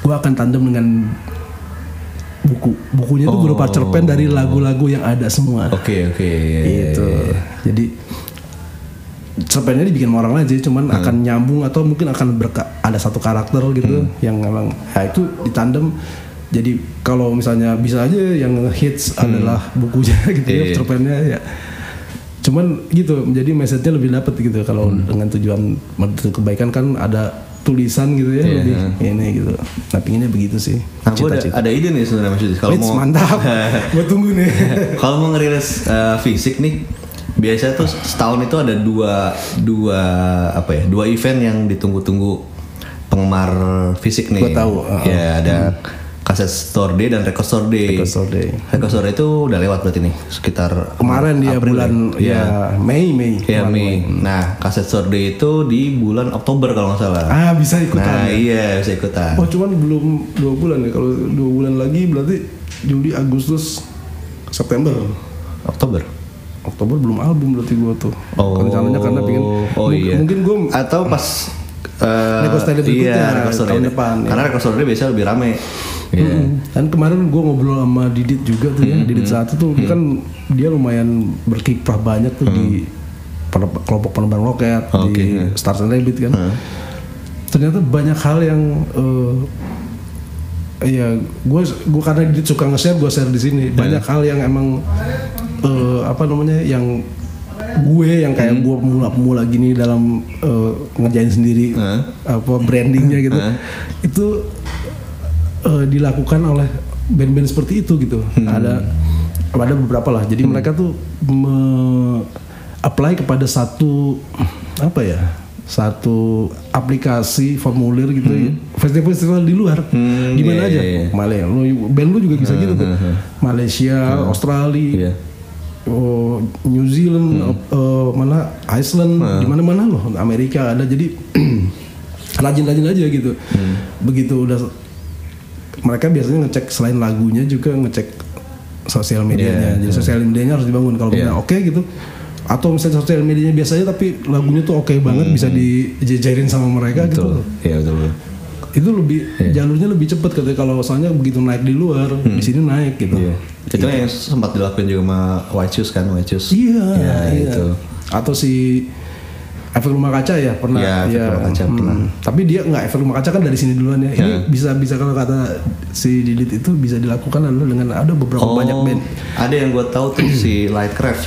gue akan tandem dengan buku bukunya tuh berupa cerpen dari lagu-lagu yang ada semua Oke oke. iya, iya, gitu iya. jadi cerpennya dibikin sama orang aja cuman Hmm. akan nyambung atau mungkin akan berka ada satu karakter gitu Hmm. yang memang ya itu ditandem jadi kalau misalnya bisa aja yang hits adalah bukunya gitu Hmm. Iya, ya iya. cerpennya ya cuman gitu jadi message-nya lebih dapet gitu kalau Hmm. dengan tujuan kebaikan kan ada tulisan gitu ya Iya, lebih iya. ini gitu nah pinginnya begitu sih Nah, gue ada, cita-cita ada ide nih sebenarnya Mas Yudis. Kalau mau mantap gue tunggu nih kalau mau ngerilis uh, fisik nih, biasanya tuh setahun itu ada dua dua apa ya dua event yang ditunggu-tunggu penggemar fisik nih. Gua tahu, uh-uh. Ya ada kaset store day dan record store day. Record Store Day. Record store day itu udah lewat berarti nih sekitar kemarin dia April bulan ya. ya Mei Mei Ya Kemarin. Mei. Nah, kaset store day itu di bulan Oktober kalau nggak salah. ah bisa ikutan nah, ya? iya bisa ikutan. Oh cuman belum dua bulan ya kalau dua bulan lagi berarti Juli Agustus September Oktober. Oktober belum album berarti gue tuh rencananya karena pengen oh mungkin, iya. mungkin gue atau pas eh, Record Store berikutnya, iya, store tahun depan, ya. Karena store ini biasanya lebih rame. Iya. Mm. Dan kemarin gue ngobrol sama Didit juga tuh ya, Didit satu tuh dia kan dia lumayan berkiprah banyak tuh di pen- kelompok penerbang roket Oke, di ya. Stars and Rabbit kan. Ternyata banyak hal yang eh, ya gue gue karena Didit suka nge-share gue share di sini banyak hal yang emang eh, apa namanya yang gue yang kayak gue pemula-pemula gini dalam eh, ngerjain sendiri Heeh. apa brandingnya gitu Heeh. itu eh, dilakukan oleh band-band seperti itu gitu. Ada ada beberapa lah. Jadi mereka tuh me- apply kepada satu apa ya satu aplikasi formulir gitu ya. Festival-festival di luar. Hmm, di mana iya, aja? iya, iya. Malaysia lu band lu juga bisa gitu tuh. Malaysia Australia Iya. oh, New Zealand eh, mana Iceland di mana mana loh. Amerika ada. Jadi rajin-rajin aja gitu. Begitu udah mereka biasanya ngecek selain lagunya juga ngecek sosial medianya jadi sosial medianya harus dibangun kalau misalnya oke gitu atau misalnya sosial medianya biasanya tapi lagunya tuh oke banget bisa dijejerin sama mereka Betul. gitu Iya betul. betul. itu lebih jalurnya lebih cepat ketika kalau soalnya begitu naik di luar di sini naik gitu Iya. Itu yang sempat dilakuin juga sama White Shoes kan, White Shoes. Iya, Ya, iya. itu. Atau si efek rumah kaca ya pernah. Iya, Efek Rumah Kaca pernah. Tapi dia nggak efek rumah kaca kan dari sini duluan ya. Ini Ya. bisa bisa kalau kata si Didit itu bisa dilakukan adalah dengan ada beberapa Oh, banyak band. Ada yang gue tahu tuh si Lightcraft.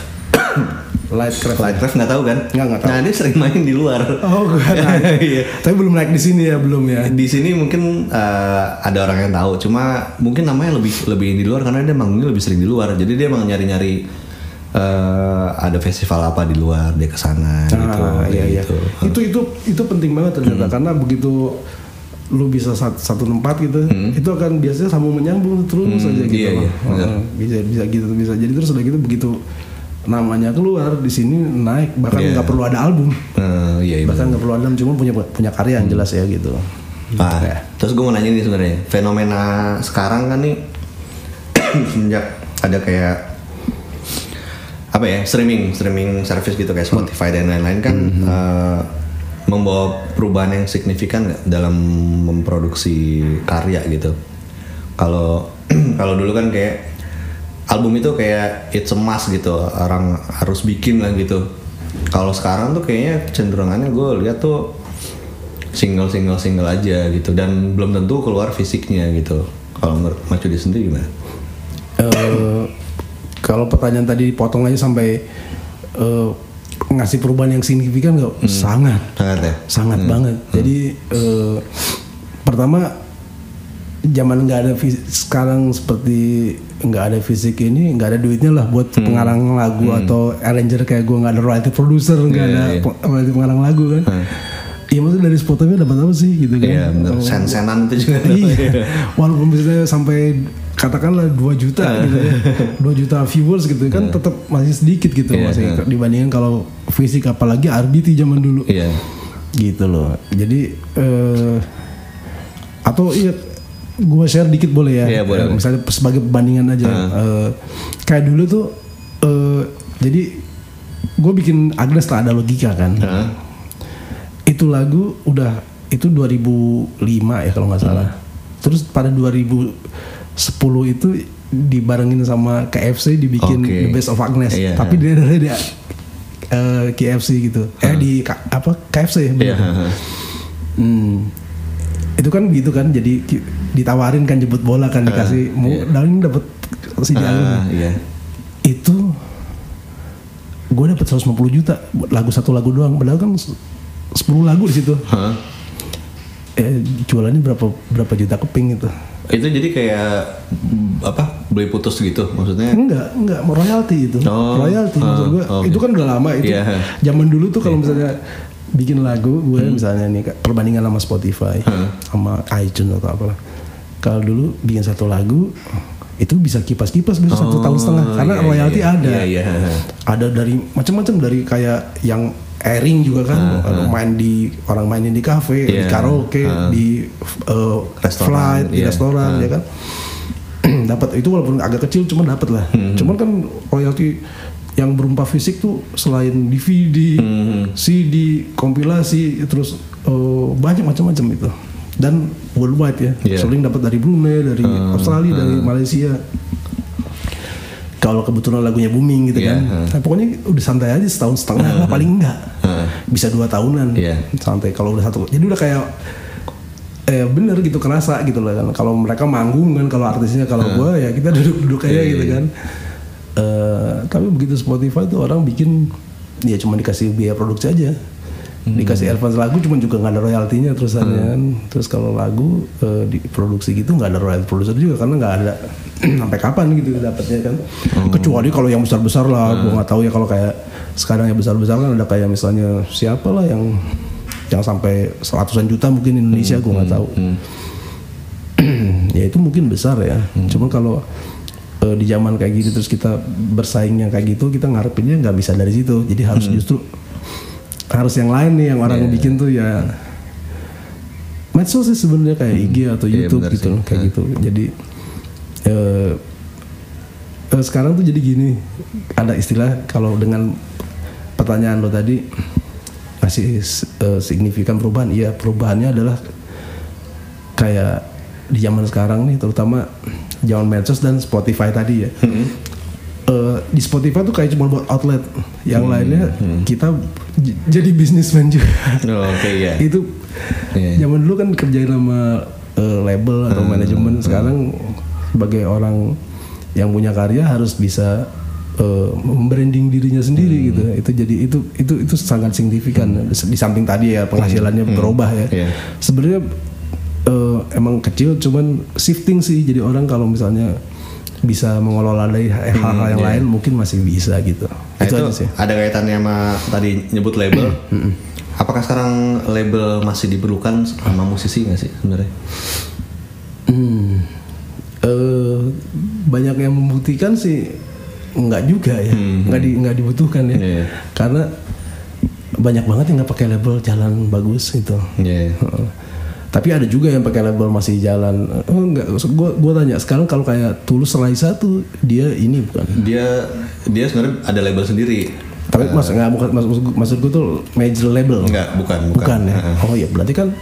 Lightcraft. Lightcraft nggak tahu kan? Nggak, nggak tahu. Nah dia sering main di luar. Oh, gue Iya. Tapi belum naik di sini ya, belum ya. Di sini mungkin eh, ada orang yang tahu, cuma mungkin namanya lebih lebih di luar karena dia manggungnya lebih sering di luar. Jadi dia emang nyari-nyari eh, ada festival apa di luar dia ke sana gitu. Ah, iya, iya. gitu. Itu itu itu penting banget ternyata karena begitu lu bisa satu, satu tempat gitu, itu akan biasanya sambung menyambung terus Hmm, aja gitu iya, iya. Heeh, bisa bisa gitu bisa. Jadi terus udah gitu begitu namanya keluar di sini naik bahkan Iya. nggak perlu ada album. Eh, iya, iya. bahkan nggak perlu album cuma punya punya karya yang jelas ya gitu. Ah, Ya. terus gue mau nanya nih sebenarnya fenomena sekarang kan nih semenjak ada kayak apa ya streaming streaming service gitu kayak Spotify dan lain-lain kan eh, membawa perubahan yang signifikan nggak dalam memproduksi karya gitu. Kalau kalau dulu kan kayak album itu kayak it's a must gitu orang harus bikin lah gitu. Kalau sekarang tuh kayaknya cenderungannya gue lihat tuh single single single aja gitu dan belum tentu keluar fisiknya gitu. Kalau menurut Mas Cudi sendiri gimana? Eh, kalau pertanyaan tadi dipotong aja sampai eh, ngasih perubahan yang signifikan nggak? Sangat. Sangat ya? sangat banget. Jadi eh, pertama zaman nggak ada fis- sekarang seperti nggak ada fisik ini nggak ada duitnya lah buat pengarang lagu atau arranger kayak gue nggak ada royalty producer nggak Iya, ada royalty pengarang lagu kan. Iya maksudnya dari Spotify dapat apa sih gitu kan? Iya bener. Oh, Sen-senan itu juga. iya. Walaupun misalnya sampai katakanlah 2 juta gitu ya. 2 juta viewers gitu kan tetap masih sedikit gitu Iya, masih iya. dibandingkan kalau fisik apalagi RBT zaman dulu. Iya. Gitu loh. Jadi eh atau iya gua share dikit boleh ya. Iya, boleh, Eh, boleh. Misalnya sebagai perbandingan aja. Eh, kayak dulu tuh eh jadi gue bikin Agnes tak ada logika kan. Hah? Itu lagu udah itu 2005 ya kalau nggak salah. Terus pada 2010 itu dibarengin sama KFC dibikin Oke. The Best of Agnes. Iya. Tapi dia dari dia eh, KFC gitu. Eh di apa KFC ya? bener. Iya. Hmm. Itu kan gitu kan jadi ditawarin kan jemput bola kan dikasih mau dan ini dapat si Ah, iya. itu gue dapat 150 juta buat lagu satu lagu doang padahal kan 10 lagu di situ Hah? eh, jualannya berapa berapa juta keping itu Itu jadi kayak apa? Beli putus gitu maksudnya? enggak enggak mau royalti itu Oh, royalti maksud ah, gue oke. itu kan udah lama itu Iya. zaman dulu tuh kalau misalnya bikin lagu gue misalnya nih perbandingan sama Spotify sama iTunes atau apalah kalau dulu bikin satu lagu itu bisa kipas-kipas bisa satu tahun setengah karena iya, royalti iya. ada Iya, iya. ada dari macam-macam dari kayak yang airing juga kan main di orang mainin di kafe di Iya. karaoke Ah. di uh, Restoran, flight di iya. restoran ya kan dapat itu walaupun agak kecil cuma dapat lah Hmm. cuman kan royalti yang berupa fisik tuh selain DVD, Hmm. CD, kompilasi, terus eh, banyak macam-macam itu. Dan worldwide ya, Iya. sering dapat dari Brunei, dari Australia, dari Malaysia. Kalau kebetulan lagunya booming gitu Iya, kan, heeh. Nah, pokoknya udah santai aja setahun setengah lah paling enggak, bisa dua tahunan, Iya. santai. Kalau udah satu, jadi udah kayak eh bener gitu kerasa gitu loh kan kalau mereka manggung kan kalau artisnya kalau gua ya kita duduk-duduk aja gitu iya. kan Eh, tapi begitu Spotify tuh orang bikin ya cuma dikasih biaya produksi aja. Dikasih advance lagu cuma juga nggak ada royaltinya terusannya. Kan terus kalau lagu eh, diproduksi gitu nggak ada royalti produser juga karena nggak ada sampai kapan gitu dapatnya kan. Hmm. kecuali kalau yang besar-besar lah gua nggak tahu ya kalau kayak sekarang yang besar-besar kan ada kayak misalnya siapa lah yang yang sampai seratusan juta mungkin Indonesia gua nggak tahu. Ya itu mungkin besar ya. Cuman kalau eh, di zaman kayak gitu terus kita bersaing yang kayak gitu kita ngarepinnya nggak bisa dari situ. Jadi harus justru harus yang lain nih yang orang bikin tuh ya. Medsos sih sebenarnya kayak IG atau Iya, YouTube benar gitu sih. kayak gitu. Jadi eh, eh, sekarang tuh jadi gini ada istilah kalau dengan pertanyaan lo tadi masih eh, signifikan perubahan. Iya perubahannya adalah kayak di zaman sekarang nih terutama zaman medsos dan Spotify tadi ya Eh, di Spotify tuh kayak cuma buat outlet. Yang lainnya kita j- jadi bisnismen juga. Oh, Oke ya. itu Iya. zaman dulu kan kerjain sama eh, label atau manajemen. sekarang sebagai orang yang punya karya harus bisa eh, membranding dirinya sendiri gitu. Itu jadi itu itu itu sangat signifikan. Di samping tadi ya penghasilannya berubah ya. Iya. sebenarnya eh, emang kecil cuman shifting sih. Jadi orang kalau misalnya bisa mengelola dari hal-hal yang lain mungkin masih bisa gitu Nah, itu, itu aja sih ada kaitannya sama tadi nyebut label. Apakah sekarang label masih diperlukan sama musisi nggak sih sebenarnya? Hmm. Eh, banyak yang membuktikan sih nggak juga ya, nggak di nggak dibutuhkan ya, Iya. karena banyak banget yang nggak pakai label jalan bagus gitu. Iya. Heeh. Tapi ada juga yang pakai label masih jalan. Oh, enggak, gua gua tanya sekarang kalau kayak Tulus Raisa tuh dia ini bukan. Dia dia sebenarnya ada label sendiri. Tapi mas nggak bukan maksud maksud gua tuh major label. Enggak, bukan, bukan. Bukan ya. Oh iya berarti kan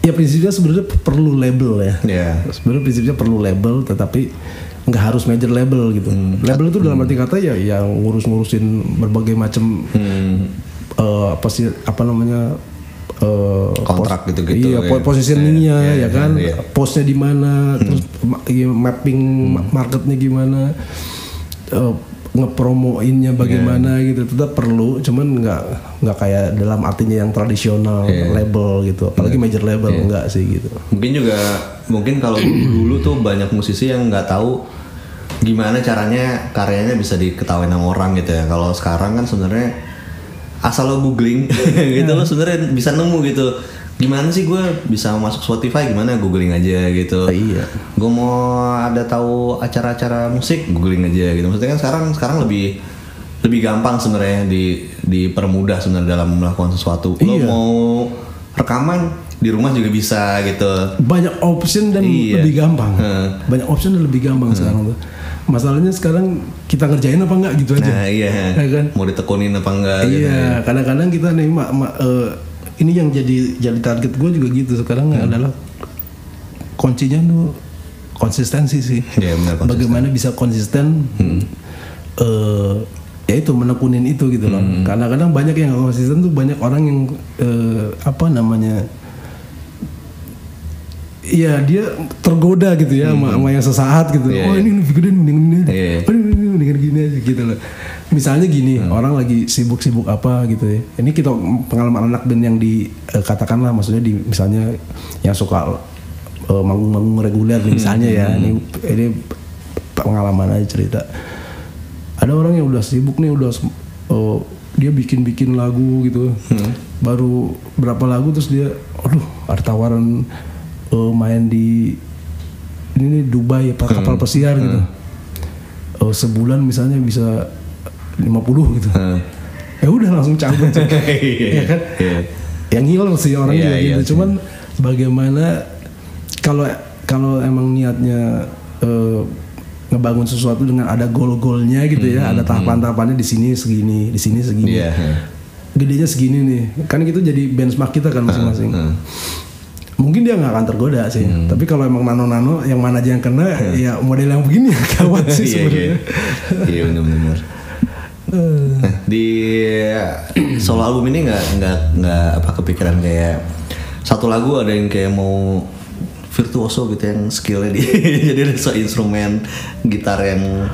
ya prinsipnya sebenarnya perlu label ya. Iya. Sebenarnya prinsipnya perlu label tetapi nggak harus major label gitu. Label itu dalam arti kata ya yang ngurus-ngurusin berbagai macam Hmm. eh, apa sih apa namanya eh, Kontrak pos- gitu-gitu, Iya, ya. po- positioningnya Iya, iya, ya kan, iya. postnya di mana, terus ma- iya, mapping ma- marketnya gimana, eh, ngepromoinnya bagaimana gitu, tetap perlu, cuman nggak nggak kayak dalam artinya yang tradisional Iya. label gitu, apalagi major label enggak sih gitu. Mungkin juga mungkin kalau dulu tuh banyak musisi yang nggak tahu gimana caranya karyanya bisa diketahui sama orang gitu ya. Kalau sekarang kan sebenarnya asal lo googling gitu lo sebenarnya bisa nemu gitu. Gimana sih gue bisa masuk Spotify gimana googling aja gitu. Iya. Gue mau ada tahu acara-acara musik googling aja gitu. Maksudnya kan sekarang sekarang lebih lebih gampang sebenarnya di dipermudah sebenarnya dalam melakukan sesuatu. Lo Iya. mau rekaman di rumah juga bisa gitu. banyak option dan Iya. lebih gampang. Heeh. Banyak option dan lebih gampang sekarang tuh. Masalahnya sekarang kita ngerjain apa enggak gitu aja. Nah iya, Ya kan? mau ditekunin apa enggak gitu. Iya, kadang-kadang kita nih mak, mak, eh, ini yang jadi jadi target gue juga gitu sekarang Hmm. adalah kuncinya tuh konsistensi sih. Iya, benar, konsisten. Hmm. Bagaimana bisa konsisten? eh, ya itu menekunin itu gitu loh. Hmm. Kadang-kadang banyak yang konsisten tuh banyak orang yang eh, apa namanya? Iya dia tergoda gitu ya sama, sama yang sesaat gitu. Iya, oh iya. ini lebih gede mending ini aja. Iya. Oh, ini, mendingan gini aja gitu loh. Misalnya gini, orang lagi sibuk-sibuk apa gitu ya. Ini kita pengalaman anak band yang dikatakanlah maksudnya di misalnya yang suka eh, manggung-manggung reguler nih, misalnya ya. Ini ini pengalaman aja cerita. Ada orang yang udah sibuk nih udah eh, dia bikin-bikin lagu gitu. Baru berapa lagu terus dia aduh ada tawaran eh, main di ini nih Dubai apa kapal pesiar gitu. Eh, sebulan misalnya bisa 50 gitu. Heeh. Ya udah langsung cabut. ya kan? Iya. Yang ngiler sih orang Iya, juga iya gitu. sih. Cuman bagaimana kalau kalau emang niatnya eh, ngebangun sesuatu dengan ada goal-goalnya gitu ya, ada tahapan-tahapannya di sini segini, di sini segini. Iya. Gedenya segini nih. Kan itu jadi benchmark kita kan masing-masing. Hmm. Mungkin dia nggak akan tergoda sih. Tapi kalau emang nano-nano yang mana aja yang kena ya model yang begini ya gawat sih Iya, iya. sebenarnya. Iya benar-benar. Nah, di solo album ini nggak nggak nggak apa kepikiran kayak satu lagu ada yang kayak mau virtuoso gitu yang skillnya di jadi ada so instrumen gitar yang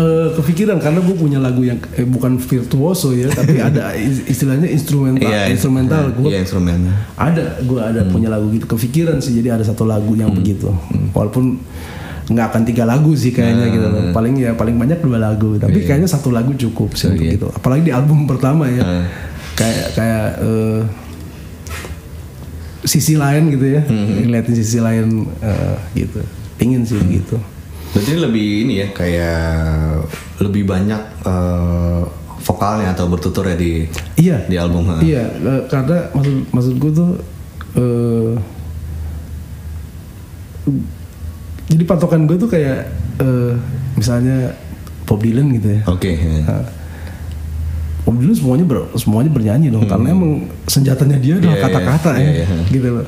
eh, kepikiran karena gue punya lagu yang eh, bukan virtuoso ya, tapi ada is- istilahnya instrumental, Iya, instrumental. Gue iya instrumen ada, gue ada punya lagu gitu. Kepikiran sih, jadi ada satu lagu yang begitu. Walaupun nggak akan tiga lagu sih kayaknya gitu loh. Paling ya paling banyak dua lagu, tapi kayaknya satu lagu cukup sih gitu. Apalagi di album pertama ya, kayak kayak eh, sisi lain gitu ya, ngeliatin sisi lain eh, gitu. Pingin sih gitu. Berarti lebih ini ya kayak lebih banyak eh, vokalnya atau bertutur ya di Iya, di album ha? Iya, eh, karena maksud maksud gue tuh eh jadi patokan gue tuh kayak eh misalnya Bob Dylan gitu ya. oke ya. Nah, Bob Dylan semuanya ber, semuanya bernyanyi dong karena emang senjatanya dia adalah Hmm. Iya, kata-kata iya, ya, iya. gitu loh.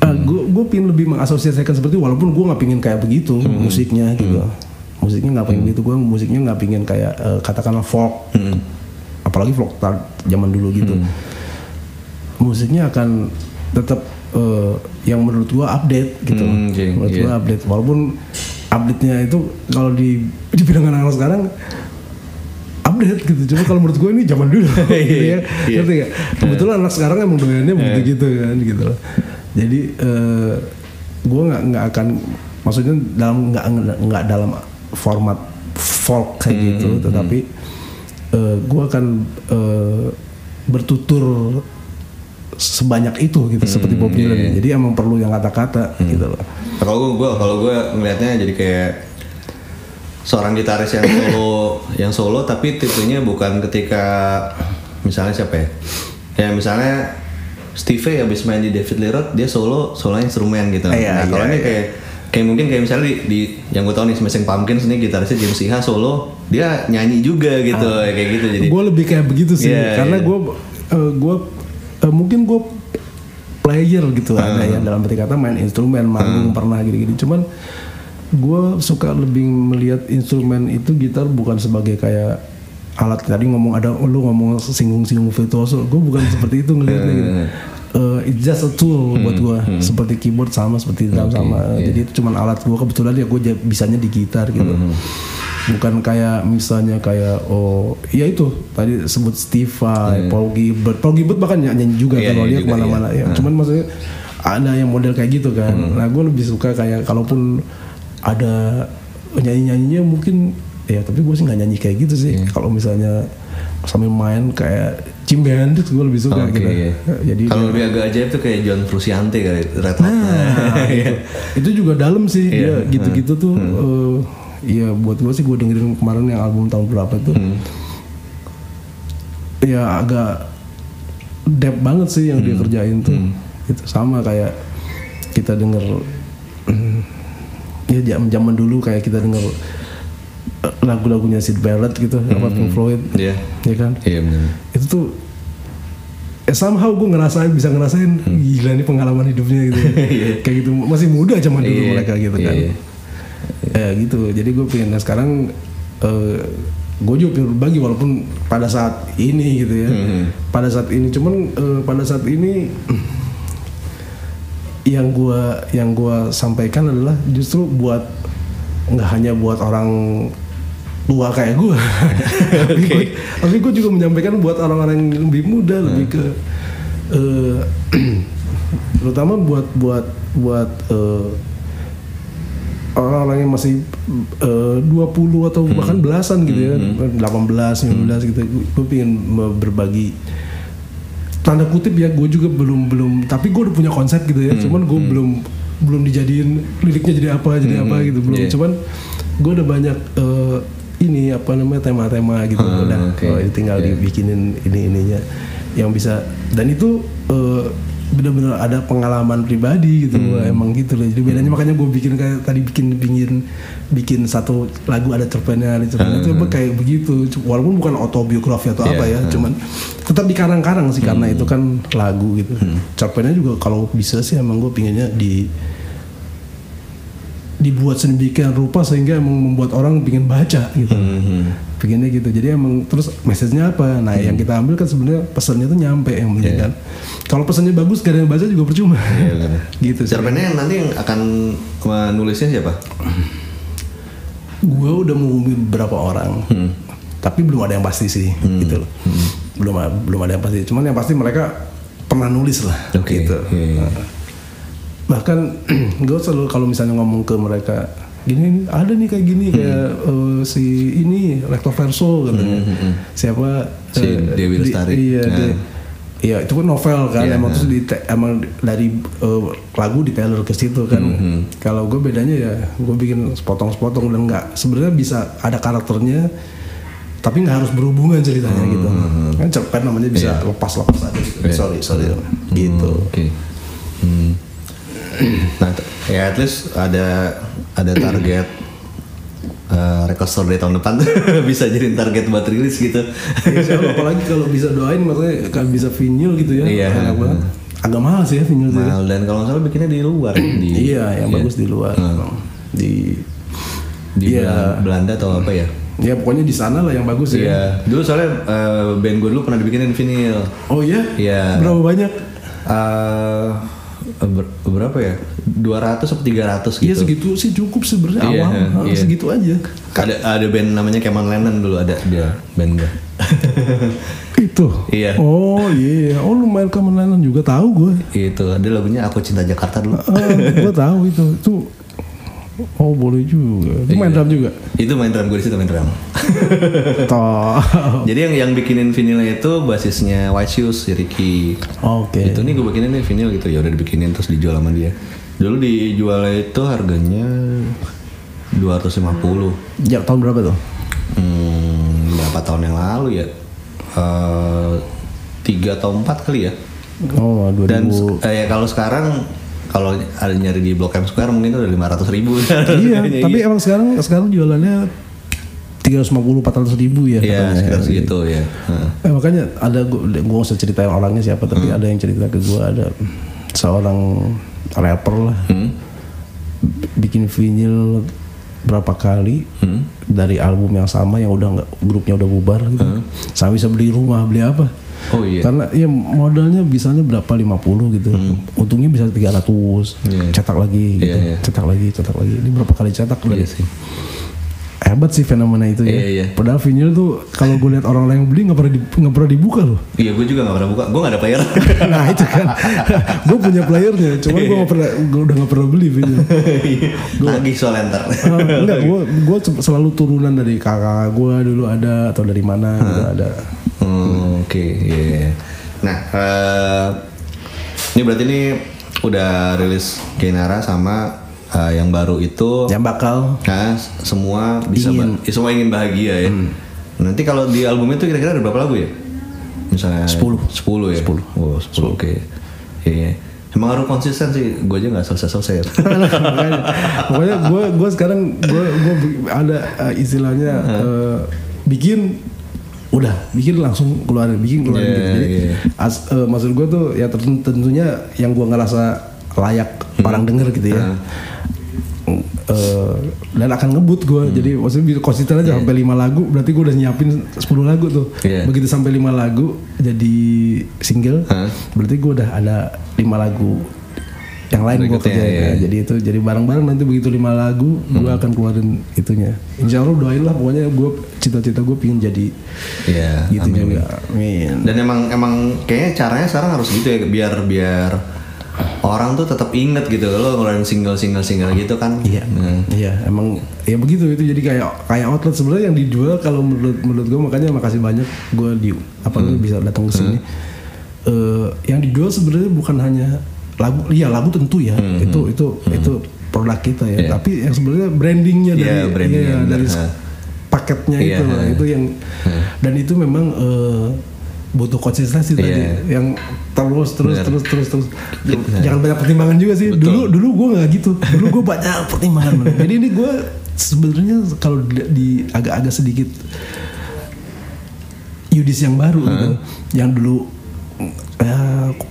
Gue gue pingin lebih mengasosiasikan seperti itu, walaupun gue nggak pingin kayak begitu Hmm. musiknya gitu. Musiknya nggak pingin begitu, gue musiknya nggak pingin kayak eh, katakanlah folk, Hmm. apalagi folk tar- zaman dulu gitu. Musiknya akan tetap eh, yang menurut gue update gitu. Hmm, oke, menurut iya. gue update, walaupun update-nya itu kalau di di bidang anak sekarang update gitu. Cuma kalau menurut gue ini zaman dulu gitu ya. Iya. Ngerti nggak? Kebetulan anak sekarang emang doyannya begitu gitu kan gitu loh. Jadi eh, gue nggak nggak akan maksudnya dalam nggak nggak dalam format folk kayak gitu, tetapi eh, gue akan eh, bertutur sebanyak itu gitu seperti Bob Dylan. Jadi emang perlu yang kata-kata gitu loh. Kalau gue, gua, kalau gue ngelihatnya jadi kayak seorang gitaris yang solo, yang solo tapi tipenya bukan ketika misalnya siapa ya? Ya misalnya Steve habis main di David Lee Roth dia solo solo instrumen gitu. Iya, nah kalau iya, ini kayak kayak mungkin kayak misalnya di, di yang gue tau nih Smashing Pumpkins nih gitarisnya James Iha solo dia nyanyi juga gitu kayak gitu jadi. Gue lebih kayak begitu sih Iya, karena iya. gue gue mungkin gue player gitu ada ya dalam arti kata main instrumen manggung pernah gitu-gitu cuman gue suka lebih melihat instrumen itu gitar bukan sebagai kayak alat tadi ngomong ada lu ngomong singgung-singgung virtuoso. Gue bukan seperti itu ngelihatnya gitu. Eh, it's just a tool buat gue seperti keyboard sama seperti drum sama. jadi itu cuman alat gue kebetulan ya gue bisanya di gitar gitu. Bukan kayak misalnya kayak oh ya itu. Tadi sebut Steve Vai, Paul Gilbert. Paul Gilbert bahkan nyanyi juga Iya, kalau iya. dia ke mana-mana ya cuman maksudnya ada yang model kayak gitu kan. Nah gue lebih suka kayak kalaupun ada nyanyi nyanyinya mungkin ya tapi gue sih nggak nyanyi kayak gitu sih kalau misalnya sambil main kayak Jim Bandit gue lebih suka Oke, gitu iya. jadi kalau lebih agak ajaib tuh kayak John Frusciante kali Red Hot. Nah, itu, itu juga dalam sih Iya. dia gitu-gitu tuh. eh, Iya buat gue sih gue dengerin kemarin yang album tahun berapa tuh. Ya agak depth banget sih yang dia kerjain tuh. Itu sama kayak kita denger ya zaman dulu kayak kita denger lagu-lagunya Sid Barrett gitu, apa Pink Floyd, Iya. ya kan? Iya benar. itu tuh eh, somehow gue ngerasain bisa ngerasain gila nih pengalaman hidupnya gitu ya. kayak gitu masih muda zaman dulu Iya, mereka gitu kan iya. ya gitu jadi gue pengen nah sekarang eh, gue juga pengen berbagi walaupun pada saat ini gitu ya pada saat ini cuman eh, pada saat ini yang gue yang gua sampaikan adalah justru buat nggak hanya buat orang tua kayak gue tapi gue tapi gue juga menyampaikan buat orang-orang yang lebih muda lebih ke eh, terutama buat buat buat eh, orang-orang yang masih eh, 20 atau bahkan belasan gitu ya 18 19 gitu gue pengen berbagi. Tanda kutip ya gue juga belum belum tapi gue udah punya konsep gitu ya cuman gue belum belum dijadiin liriknya jadi apa jadi apa gitu belum. Yeah. cuman gue udah banyak eh, ini apa namanya tema-tema gitu. Ah, udah oke. Oh, tinggal Yeah. dibikinin ini ininya yang bisa dan itu eh, bener-bener ada pengalaman pribadi gitu gua emang gitu loh. Jadi bedanya makanya gue bikin kayak tadi bikin bikin bikin satu lagu ada cerpennya ada cerpennya. Itu emang kayak begitu. Walaupun bukan autobiografi atau apa ya cuman tetap dikarang-karang sih karena itu kan lagu gitu. Cerpennya juga kalau bisa sih emang gue pinginnya di dibuat sedemikian rupa sehingga emang membuat orang pingin baca gitu. Pinginnya gitu. Jadi emang terus message-nya apa? Nah yang kita ambil kan sebenarnya pesannya tuh nyampe yang penting kan. Kalau pesannya bagus gak ada yang baca juga percuma. Gitu sih. Cerpennya yang nanti yang akan menulisnya siapa? gue udah menghubungi beberapa orang. Tapi belum ada yang pasti sih gitu loh. Belum belum ada yang pasti. Cuman yang pasti mereka pernah nulis lah Oke, gitu. iya, iya. Nah, bahkan gue selalu kalau misalnya ngomong ke mereka gini ada nih kayak gini kayak eh, si ini recto verso katanya siapa Si eh, Dewi di- Lestari. iya Nah. dia- Iya itu kan novel kan Iya, emang nah. terus di emang dari eh, lagu di tailor ke situ kan. Kalau gue bedanya ya gue bikin sepotong-sepotong dan nggak sebenarnya bisa ada karakternya tapi nggak harus berhubungan ceritanya gitu. Kan cerpen namanya bisa lepas-lepas aja gitu. Iya. Sorry sorry gitu. Oke. Hmm. Nah, ya at least ada ada target uh, record store dari tahun depan bisa jadi target buat rilis gitu. Allah, apalagi kalau bisa doain maksudnya kalau bisa vinyl gitu ya. Iya. Enak banget. Agak mahal sih ya vinyl ya. Mahal dan kalau nggak salah bikinnya di luar di Iya, yang bagus di luar. Di di Iya. Belanda atau apa ya? ya pokoknya di sana lah yang bagus ya. Iya. Dulu soalnya uh, band gue dulu pernah dibikinin vinyl. Oh iya? Iya. Berapa banyak? Uh, ber- berapa ya? 200 atau 300 gitu. Iya segitu sih cukup sebenarnya Iya, awal iya. segitu aja. Ada ada band namanya Keman Lennon dulu ada dia band gue. Itu. Iya. Oh iya. Oh lu main Kamen Lennon juga tahu gue. itu ada lagunya Aku Cinta Jakarta dulu. Ah, gue tahu itu. Itu. Oh boleh juga. Itu main drum juga. itu main drum gue di situ main drum. Toh. Jadi yang yang bikinin vinilnya itu basisnya White Shoes si Ricky. Oke. Itu nih gue bikinin nih vinil gitu ya udah dibikinin terus dijual sama dia. Dulu dijualnya itu harganya 250. Ya tahun berapa tuh? Hmm, berapa tahun yang lalu ya? Eh, tiga atau empat kali ya. Oh 2000. Dan eh, ya kalau sekarang kalau ada nyari di Blok M Square mungkin itu udah 500 ribu. iya. tapi emang sekarang sekarang jualannya 350 400 ribu ya. Iya sekitar segitu ya. Eh, makanya ada gue nggak usah ceritain orangnya siapa tapi ada yang cerita ke gue ada seorang rapper lah Hmm? bikin vinyl berapa kali Hmm? dari album yang sama yang udah nggak grupnya udah bubar gitu sampai bisa beli rumah beli apa Oh iya. karena ya modalnya bisanya berapa 50 gitu untungnya bisa 300 Iya. cetak lagi gitu Iya, iya. cetak lagi cetak lagi ini berapa kali cetak udah Iya sih. hebat sih fenomena itu ya Iya, iya. padahal vinyl tuh kalau gue lihat orang lain yang beli nggak pernah di- nggak pernah dibuka loh Iya gue juga gak pernah buka. Gue gak ada player. nah itu kan gue punya playernya cuman gue nggak pernah gue udah nggak pernah beli vinyl Lagi soal enter. Ah, enggak gue gue selalu turunan dari kakak gue dulu ada atau dari mana gitu ada Hmm, Oke, iya. Nah, eh, ini berarti ini udah rilis Kenara sama eh, yang baru itu. yang bakal Nah, semua bisa Ingin. ba- semua ingin bahagia ya. Nanti kalau di album itu kira-kira ada berapa lagu ya? Misalnya 10. 10 ya? 10. Oh, 10. Oke. Iya. Emang harus konsisten sih. Gue aja nggak selesai-selesai. ya. Pokoknya gue gue sekarang gue gue ada eh, istilahnya eh, bikin udah bikin langsung keluarin bikin keluarin Iya, gitu. Jadi iya. as- eh, maksud gue tuh ya tentunya yang gue ngerasa layak orang denger gitu ya. Eh, dan akan ngebut gue jadi maksudnya bisa konsisten aja sampai lima lagu berarti gue udah nyiapin 10 lagu tuh. Iya. begitu sampai lima lagu jadi single Hah? berarti gue udah ada lima lagu yang lain gue kerjain iya. ya. jadi itu jadi bareng-bareng nanti begitu lima lagu gue akan keluarin itunya insya Allah doain lah pokoknya gue cita-cita gue pingin jadi Iya. gitu amin. juga amin Dan emang emang kayaknya caranya sekarang harus gitu ya biar biar orang tuh tetap inget gitu lo ngeluarin single single single gitu kan. Iya, Nah, iya emang ya begitu itu jadi kayak kayak outlet sebenarnya yang dijual kalau menurut menurut gue makanya makasih banyak gue di apa namanya bisa datang ke sini. Eh, yang dijual sebenarnya bukan hanya lagu, iya lagu tentu ya itu itu itu produk kita ya. Iya. Tapi yang sebenarnya brandingnya Iya, dari brandingnya, iya, benar. dari Ha. paketnya Iya, itu ha. itu yang dan itu memang eh, butuh konsistensi tadi Iya. yang terus terus Benar. terus terus terus Benar. jangan banyak pertimbangan juga sih Betul. dulu dulu gue nggak gitu dulu gue banyak pertimbangan bener. jadi ini gue sebenarnya kalau di, di- agak-agak sedikit Yudis yang baru gitu yang dulu ya,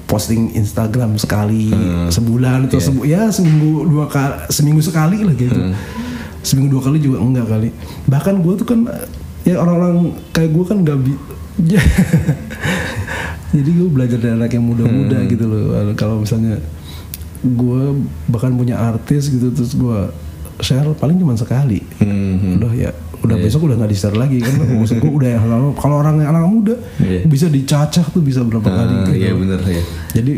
posting Instagram sekali sebulan atau Iya. sebu- ya seminggu dua kali seminggu sekali lah gitu. Seminggu dua kali juga enggak kali. Bahkan gue tuh kan ya orang-orang kayak gue kan nggak jadi gue belajar dari anak yang muda-muda gitu loh. Kalau misalnya gue bahkan punya artis gitu terus gue share paling cuma sekali. Hmm. udah ya udah besok udah nggak di share lagi kan maksud gue udah yang kalau- kalau orang yang anak muda Iya. bisa dicacah tuh bisa berapa kali Ah, gitu iya bener ya. jadi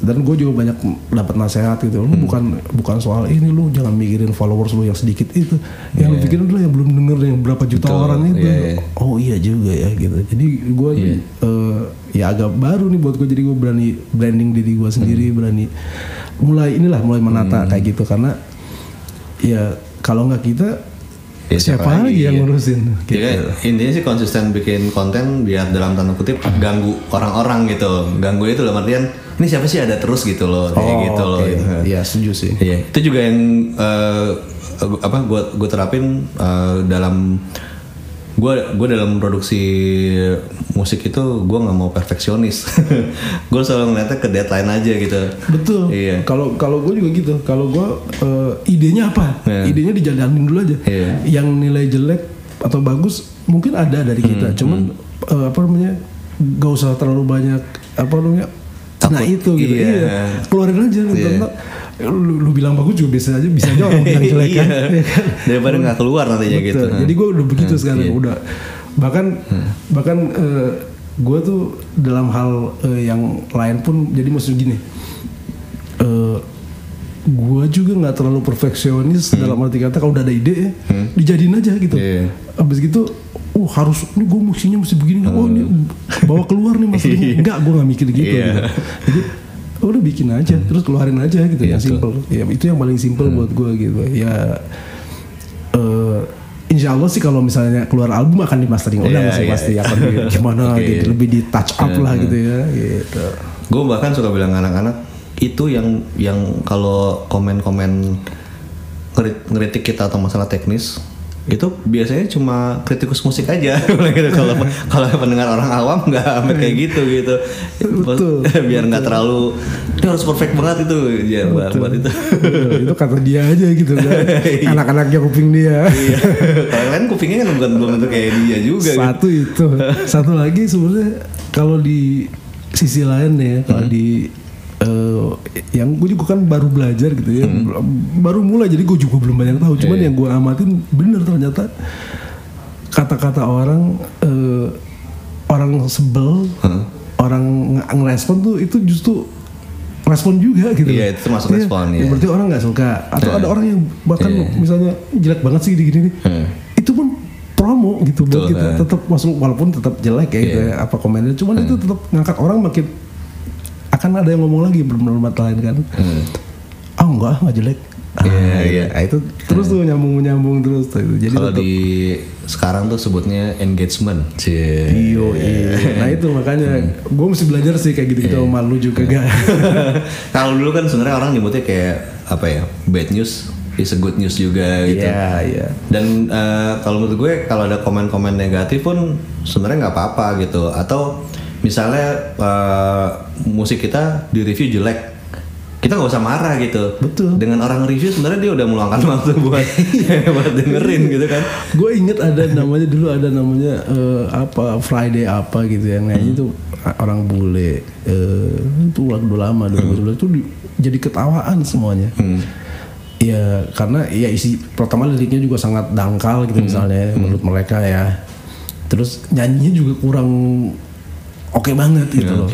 dan gue juga banyak dapat nasihat gitu lu Hmm. bukan bukan soal ini lu jangan mikirin followers lu yang sedikit itu yang lu Iya. pikirin dulu yang belum denger yang berapa juta Betul, orang itu iya, iya. oh iya juga ya gitu jadi gue Iya. eh, ya agak baru nih buat gue jadi gue berani branding diri gue sendiri Hmm. berani mulai inilah mulai menata kayak gitu karena ya kalau nggak kita Ya, siapa, siapa lagi yang ngurusin gitu. Ya, intinya sih konsisten bikin konten biar dalam tanda kutip ganggu orang-orang gitu. Ganggu itu dalam artian ini siapa sih ada terus gitu loh, kayak gitu loh. oke. gitu. Iya, setuju sih. Iya, itu juga yang eh, apa gue gue terapin eh, dalam gue gue dalam produksi musik itu gue nggak mau perfeksionis. gue selalu ngeliatnya ke deadline aja gitu. Betul. Iya. Kalau kalau gue juga gitu. Kalau gue eh, idenya apa? Iya. Idenya dijalanin dulu aja. Iya. Yang nilai jelek atau bagus mungkin ada dari Hmm, kita. Cuman eh, apa namanya? Gak usah terlalu banyak apa namanya? Nah Takut. itu gitu. Iya. Iya. Keluarin aja. Iya. Ntar- Lu, lu bilang bagus juga bisa aja bisa aja orang bilang jelek kan. Iya. Iya kan? Daripada nggak keluar nantinya Betul. gitu. Jadi gue udah begitu Hmm, sekarang iya. udah bahkan bahkan gue tuh dalam hal eh, yang lain pun jadi maksud gini. gue juga nggak terlalu perfeksionis dalam arti kata kalau udah ada ide ya dijadiin aja gitu. Hmm. Iya. Abis gitu, oh harus ini gue musinya mesti begini. Oh ini bawa keluar nih mas. Enggak, gue nggak mikir gitu. Hmm. Iya. gitu. Jadi udah bikin aja, terus keluarin aja gitu yang simple. Ya itu yang paling simple Hmm. buat gue gitu. Ya eh Insya Allah sih kalau misalnya keluar album akan di mastering ulang Iya, sih iya. pasti akan gimana Oke. gitu lebih di touch up lah gitu ya gitu. Gue bahkan suka bilang anak-anak itu yang yang kalau komen-komen ngeri- ngeritik kita atau masalah teknis itu biasanya cuma kritikus musik aja gitu. kalau kalau pendengar orang awam nggak sampai kayak gitu gitu Betul. biar nggak terlalu ini harus perfect banget itu ya buat, buat itu Betul, itu kata dia aja gitu kan. Iya. Anak-anaknya kuping dia. Iya. kalau lain kupingnya kan bukan belum tentu kayak dia juga gitu. Satu itu, satu lagi sebenarnya kalau di sisi lain ya, kalau Hmm. di eh, yang gue juga kan baru belajar gitu ya, baru mulai jadi gue juga belum banyak tahu. Cuman Hmm. Iya. yang gue amatin bener ternyata kata-kata orang eh, orang sebel, Hmm. orang nge- ngerespon tuh itu justru respon juga gitu. Iya, itu termasuk Iya, respon, ya iya. Berarti orang nggak suka atau ada orang yang bahkan Iya. misalnya jelek banget sih gini-gini. Hmm. Itu pun promo gitu buat kita kan. tetap masuk walaupun tetap jelek ya gitu Iya. ya, apa komennya cuman itu tetap ngangkat orang makin akan ada yang ngomong lagi belum belum lain kan Hmm. ah enggak nggak jelek Ah, Iya, iya. nah, itu terus tuh nyambung nyambung terus tuh jadi kalau di sekarang tuh sebutnya engagement Cie. Iyo, iya. Nah itu makanya Hmm. gue mesti belajar sih kayak gitu gitu Iya. sama lu juga gak. kalau dulu kan sebenarnya orang nyebutnya kayak apa ya bad news is a good news juga gitu Iya iya. dan eh, kalau menurut gue kalau ada komen-komen negatif pun sebenarnya nggak apa-apa gitu atau misalnya eh, musik kita di review jelek kita nggak usah marah gitu Betul. dengan orang review sebenarnya dia udah meluangkan waktu buat buat dengerin gitu kan Gue inget ada namanya dulu ada namanya eh, apa Friday apa gitu yang nyanyi itu orang bule eh, itu waktu lama dulu itu di- jadi ketawaan semuanya. Hmm. Ya karena ya isi pertama liriknya juga sangat dangkal gitu misalnya menurut mereka ya. Terus nyanyinya juga kurang oke banget gitu Ya, loh.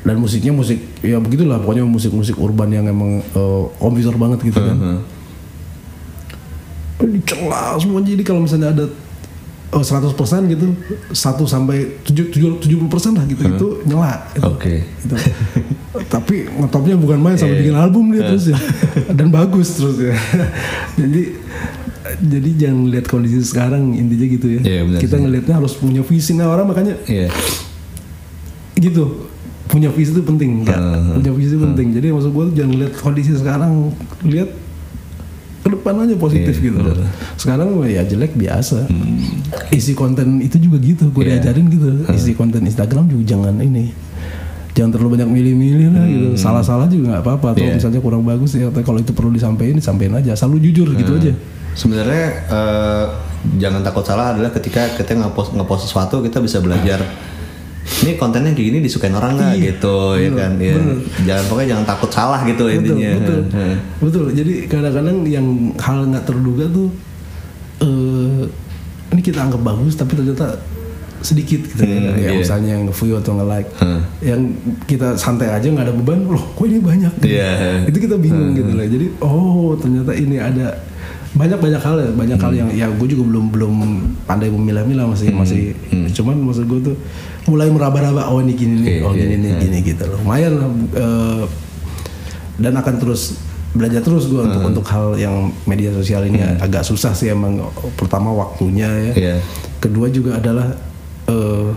Dan musiknya musik ya begitulah pokoknya musik-musik urban yang emang eh, komputer banget gitu kan. Hmm. dicela semua jadi kalau misalnya ada oh, 100% gitu 1 sampai 7 70% lah gitu itu nyela gitu. oke Gitu. tapi ngetopnya bukan main sampai Iya. bikin album dia terus ya dan bagus terus ya jadi jadi jangan lihat kondisi sekarang intinya gitu ya Iya, benar kita ngelihatnya harus punya visi nah orang makanya Iya. Gitu punya visi itu penting nggak? Hmm. punya visi itu penting jadi maksud gue tuh jangan lihat kondisi sekarang lihat ke depan aja positif Iya, gitu bener. sekarang ya jelek biasa isi konten itu juga gitu gue Iya. diajarin gitu isi konten Instagram juga jangan ini jangan terlalu banyak milih-milih lah gitu salah-salah juga nggak apa-apa atau Hmm. Iya. misalnya kurang bagus ya tapi kalau itu perlu disampaikan disampaikan aja selalu jujur gitu Hmm. aja Sebenarnya eh, jangan takut salah adalah ketika kita ngepost ngepost sesuatu kita bisa belajar ini kontennya kayak gini disukain orang nggak Iya, gitu ya kan ya. jangan pokoknya jangan takut salah gitu betul intinya betul Heeh. betul jadi kadang-kadang yang hal nggak terduga tuh eh ini kita anggap bagus tapi ternyata sedikit gitu Hmm, ya iya. misalnya yang nge-view atau nge-like Hmm. yang kita santai aja nggak ada beban loh kok ini banyak gitu. Iya. itu kita bingung gitu lah jadi oh ternyata ini ada banyak banyak hal ya banyak hal Hmm. yang ya gue juga belum belum pandai memilah-milah masih masih Hmm. cuman maksud gue tuh mulai meraba-raba oh ini gini nih oh gini nih gini gitu loh lumayan eh, dan akan terus belajar terus gue untuk Hmm. untuk hal yang media sosial ini agak susah sih emang pertama waktunya ya Iya. kedua juga adalah eh,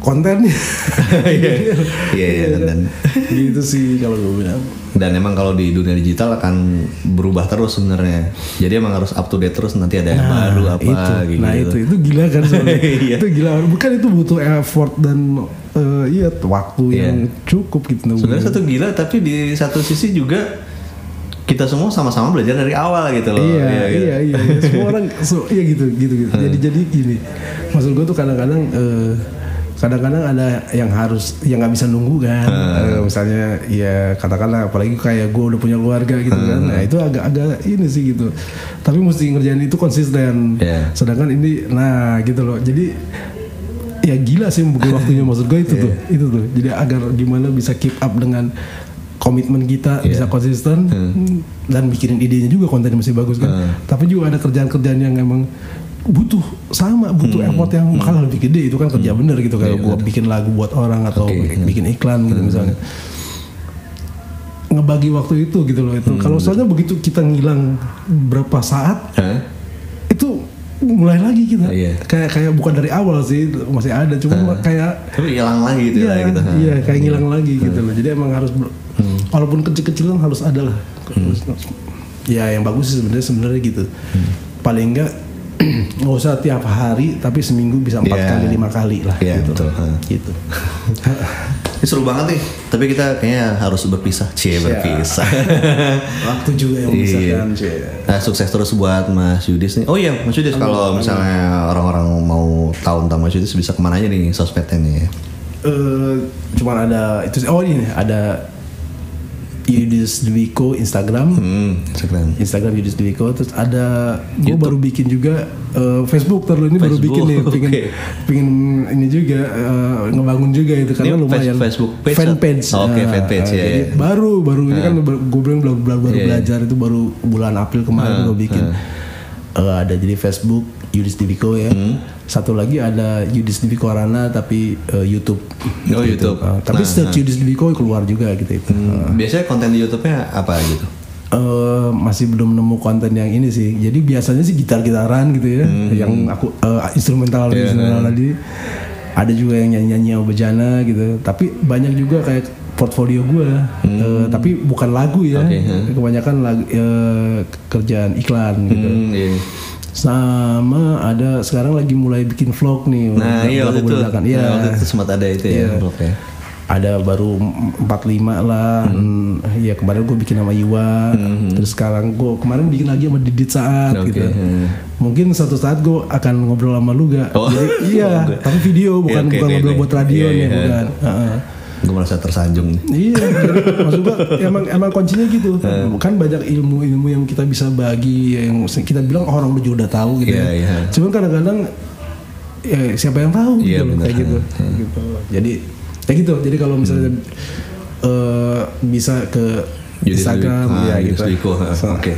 kontennya Iya, iya, iya, dan- gitu sih kalau gue bilang dan emang kalau di dunia digital akan berubah terus sebenarnya jadi emang harus up to date terus nanti ada yang baru apa itu gitu nah itu itu gila kan soalnya Iya. itu gila bukan itu butuh effort dan eh, iya waktu Iya. yang cukup gitu sebenarnya satu gila tapi di satu sisi juga kita semua sama-sama belajar dari awal gitu loh iya, Iya, gitu. iya, iya, iya. Semua orang, so, iya gitu, gitu, gitu. Jadi, jadi gini. Maksud gue tuh kadang-kadang, eh, kadang-kadang ada yang harus, yang nggak bisa nunggu kan. Eh, misalnya, ya katakanlah, apalagi kayak gue udah punya keluarga gitu kan. Nah itu agak-agak ini sih gitu. Tapi mesti ngerjain itu konsisten. Iya. Sedangkan ini, nah gitu loh. Jadi ya gila sih membagi waktunya maksud gue itu tuh, itu tuh. Jadi agar gimana bisa keep up dengan komitmen kita bisa konsisten dan bikinin idenya juga kontennya masih bagus kan. Tapi juga ada kerjaan-kerjaan yang emang butuh sama butuh effort yang bakal lebih gede itu kan kerja bener gitu. Kayak gua bikin lagu buat orang atau Oke, bikin iklan gitu misalnya. ngebagi waktu itu gitu loh itu. Kalau soalnya begitu kita ngilang berapa saat Hah? itu mulai lagi kita. Iya. kayak kayak bukan dari awal sih masih ada cuma kayak tapi hilang lagi gitu iya, ya gitu iya kayak ngilang lagi gitu loh. Jadi emang harus ber- walaupun kecil-kecilan harus ada lah. Ya yang bagus sih sebenarnya sebenarnya gitu. Paling enggak nggak usah tiap hari tapi seminggu bisa empat Iya. kali lima kali lah Iya, gitu betul. Gitu Ini seru banget nih, tapi kita kayaknya harus berpisah. Cie, berpisah. waktu juga yang bisa Iya. kan cuy Nah, sukses terus buat Mas Yudis nih. Oh iya, Mas Yudis kalau misalnya orang-orang mau tahu tentang Mas Yudis bisa ke mana aja nih sosmednya nih? eh cuman ada itu sih. oh ini ada Yudis Dwiko Instagram. Hmm, Instagram. Instagram Yudis Dwiko. Terus ada gue baru bikin juga eh, Facebook. Terus ini baru Facebook, bikin nih pingin oke. pingin ini juga eh, ngebangun juga itu karena Ini lumayan. Face- Facebook page fanpage atau- Oke, Nah, fanpage, eh, ya, jadi ya. baru baru ini kan gue bilang baru, baru, baru Iya, iya. belajar itu baru bulan April kemarin gue bikin. Eh, ada jadi Facebook Yudis Dwiko ya Hmm. satu lagi ada Yudis Dwiko Arana tapi eh, YouTube Oh, YouTube. Eh, tapi Nah, search Yudis Dwiko keluar juga gitu itu Hmm, Biasanya konten di YouTube-nya apa gitu? Eh, masih belum nemu konten yang ini sih. Jadi biasanya sih gitar-gitaran gitu ya, yang aku eh, instrumental Hmm. Iya, instrumental tadi. Ada juga yang nyanyi-nyanyi bejana gitu. Tapi banyak juga kayak portfolio gue. Eh, tapi bukan lagu ya. Hmm. Oke, hmm. Kebanyakan lagu eh, kerjaan iklan gitu. Hmm, iya. Sama ada sekarang lagi mulai bikin vlog nih. Nah, iya waktu itu. Iya. Nah, waktu itu sempat ada itu ya, Iya. blognya. ada baru 45 lah hmm. ya kemarin gue bikin sama Iwa terus sekarang gue kemarin bikin lagi sama Didit saat Oke, gitu hmm. mungkin suatu saat gue akan ngobrol sama lu gak Oh. Jadi, iya Oke. tapi video bukan Iya, oke, bukan oke, ngobrol oke. buat radio Iya, nih iya. bukan Heeh. Gue merasa tersanjung. Iya, jadi maksud gua emang emang kuncinya gitu. Hmm. Kan banyak ilmu-ilmu yang kita bisa bagi yang kita bilang oh, orang juga udah tahu gitu. Iya, ya. iya. Cuman kadang-kadang ya, siapa yang tahu Iya, gitu loh, benar. kayak gitu. Kayak gitu. Jadi kayak gitu. Jadi kalau misalnya eh, bisa ke Instagram ya Ah, Yudis gitu. Ha. So, Oke.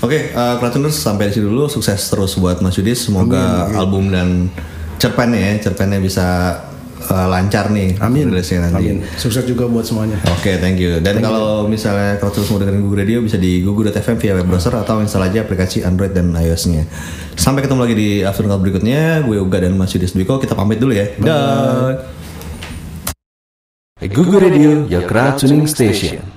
Oke, eh, Kratuners sampai di sini dulu. Sukses terus buat Mas Yudis. Semoga album dan cerpennya ya, cerpennya bisa eh, lancar nih Amin. rilisnya nanti. Amin. Sukses juga buat semuanya. Oke, thank you. Dan kalau misalnya kalau terus mau dengerin Google Radio bisa di google.fm via web browser atau install aja aplikasi Android dan iOS-nya. Sampai ketemu lagi di Afternoon Cloud berikutnya. Gue Uga dan Mas Yudis Dwiko. Kita pamit dulu ya. Dah. Google Radio, your crowd tuning station.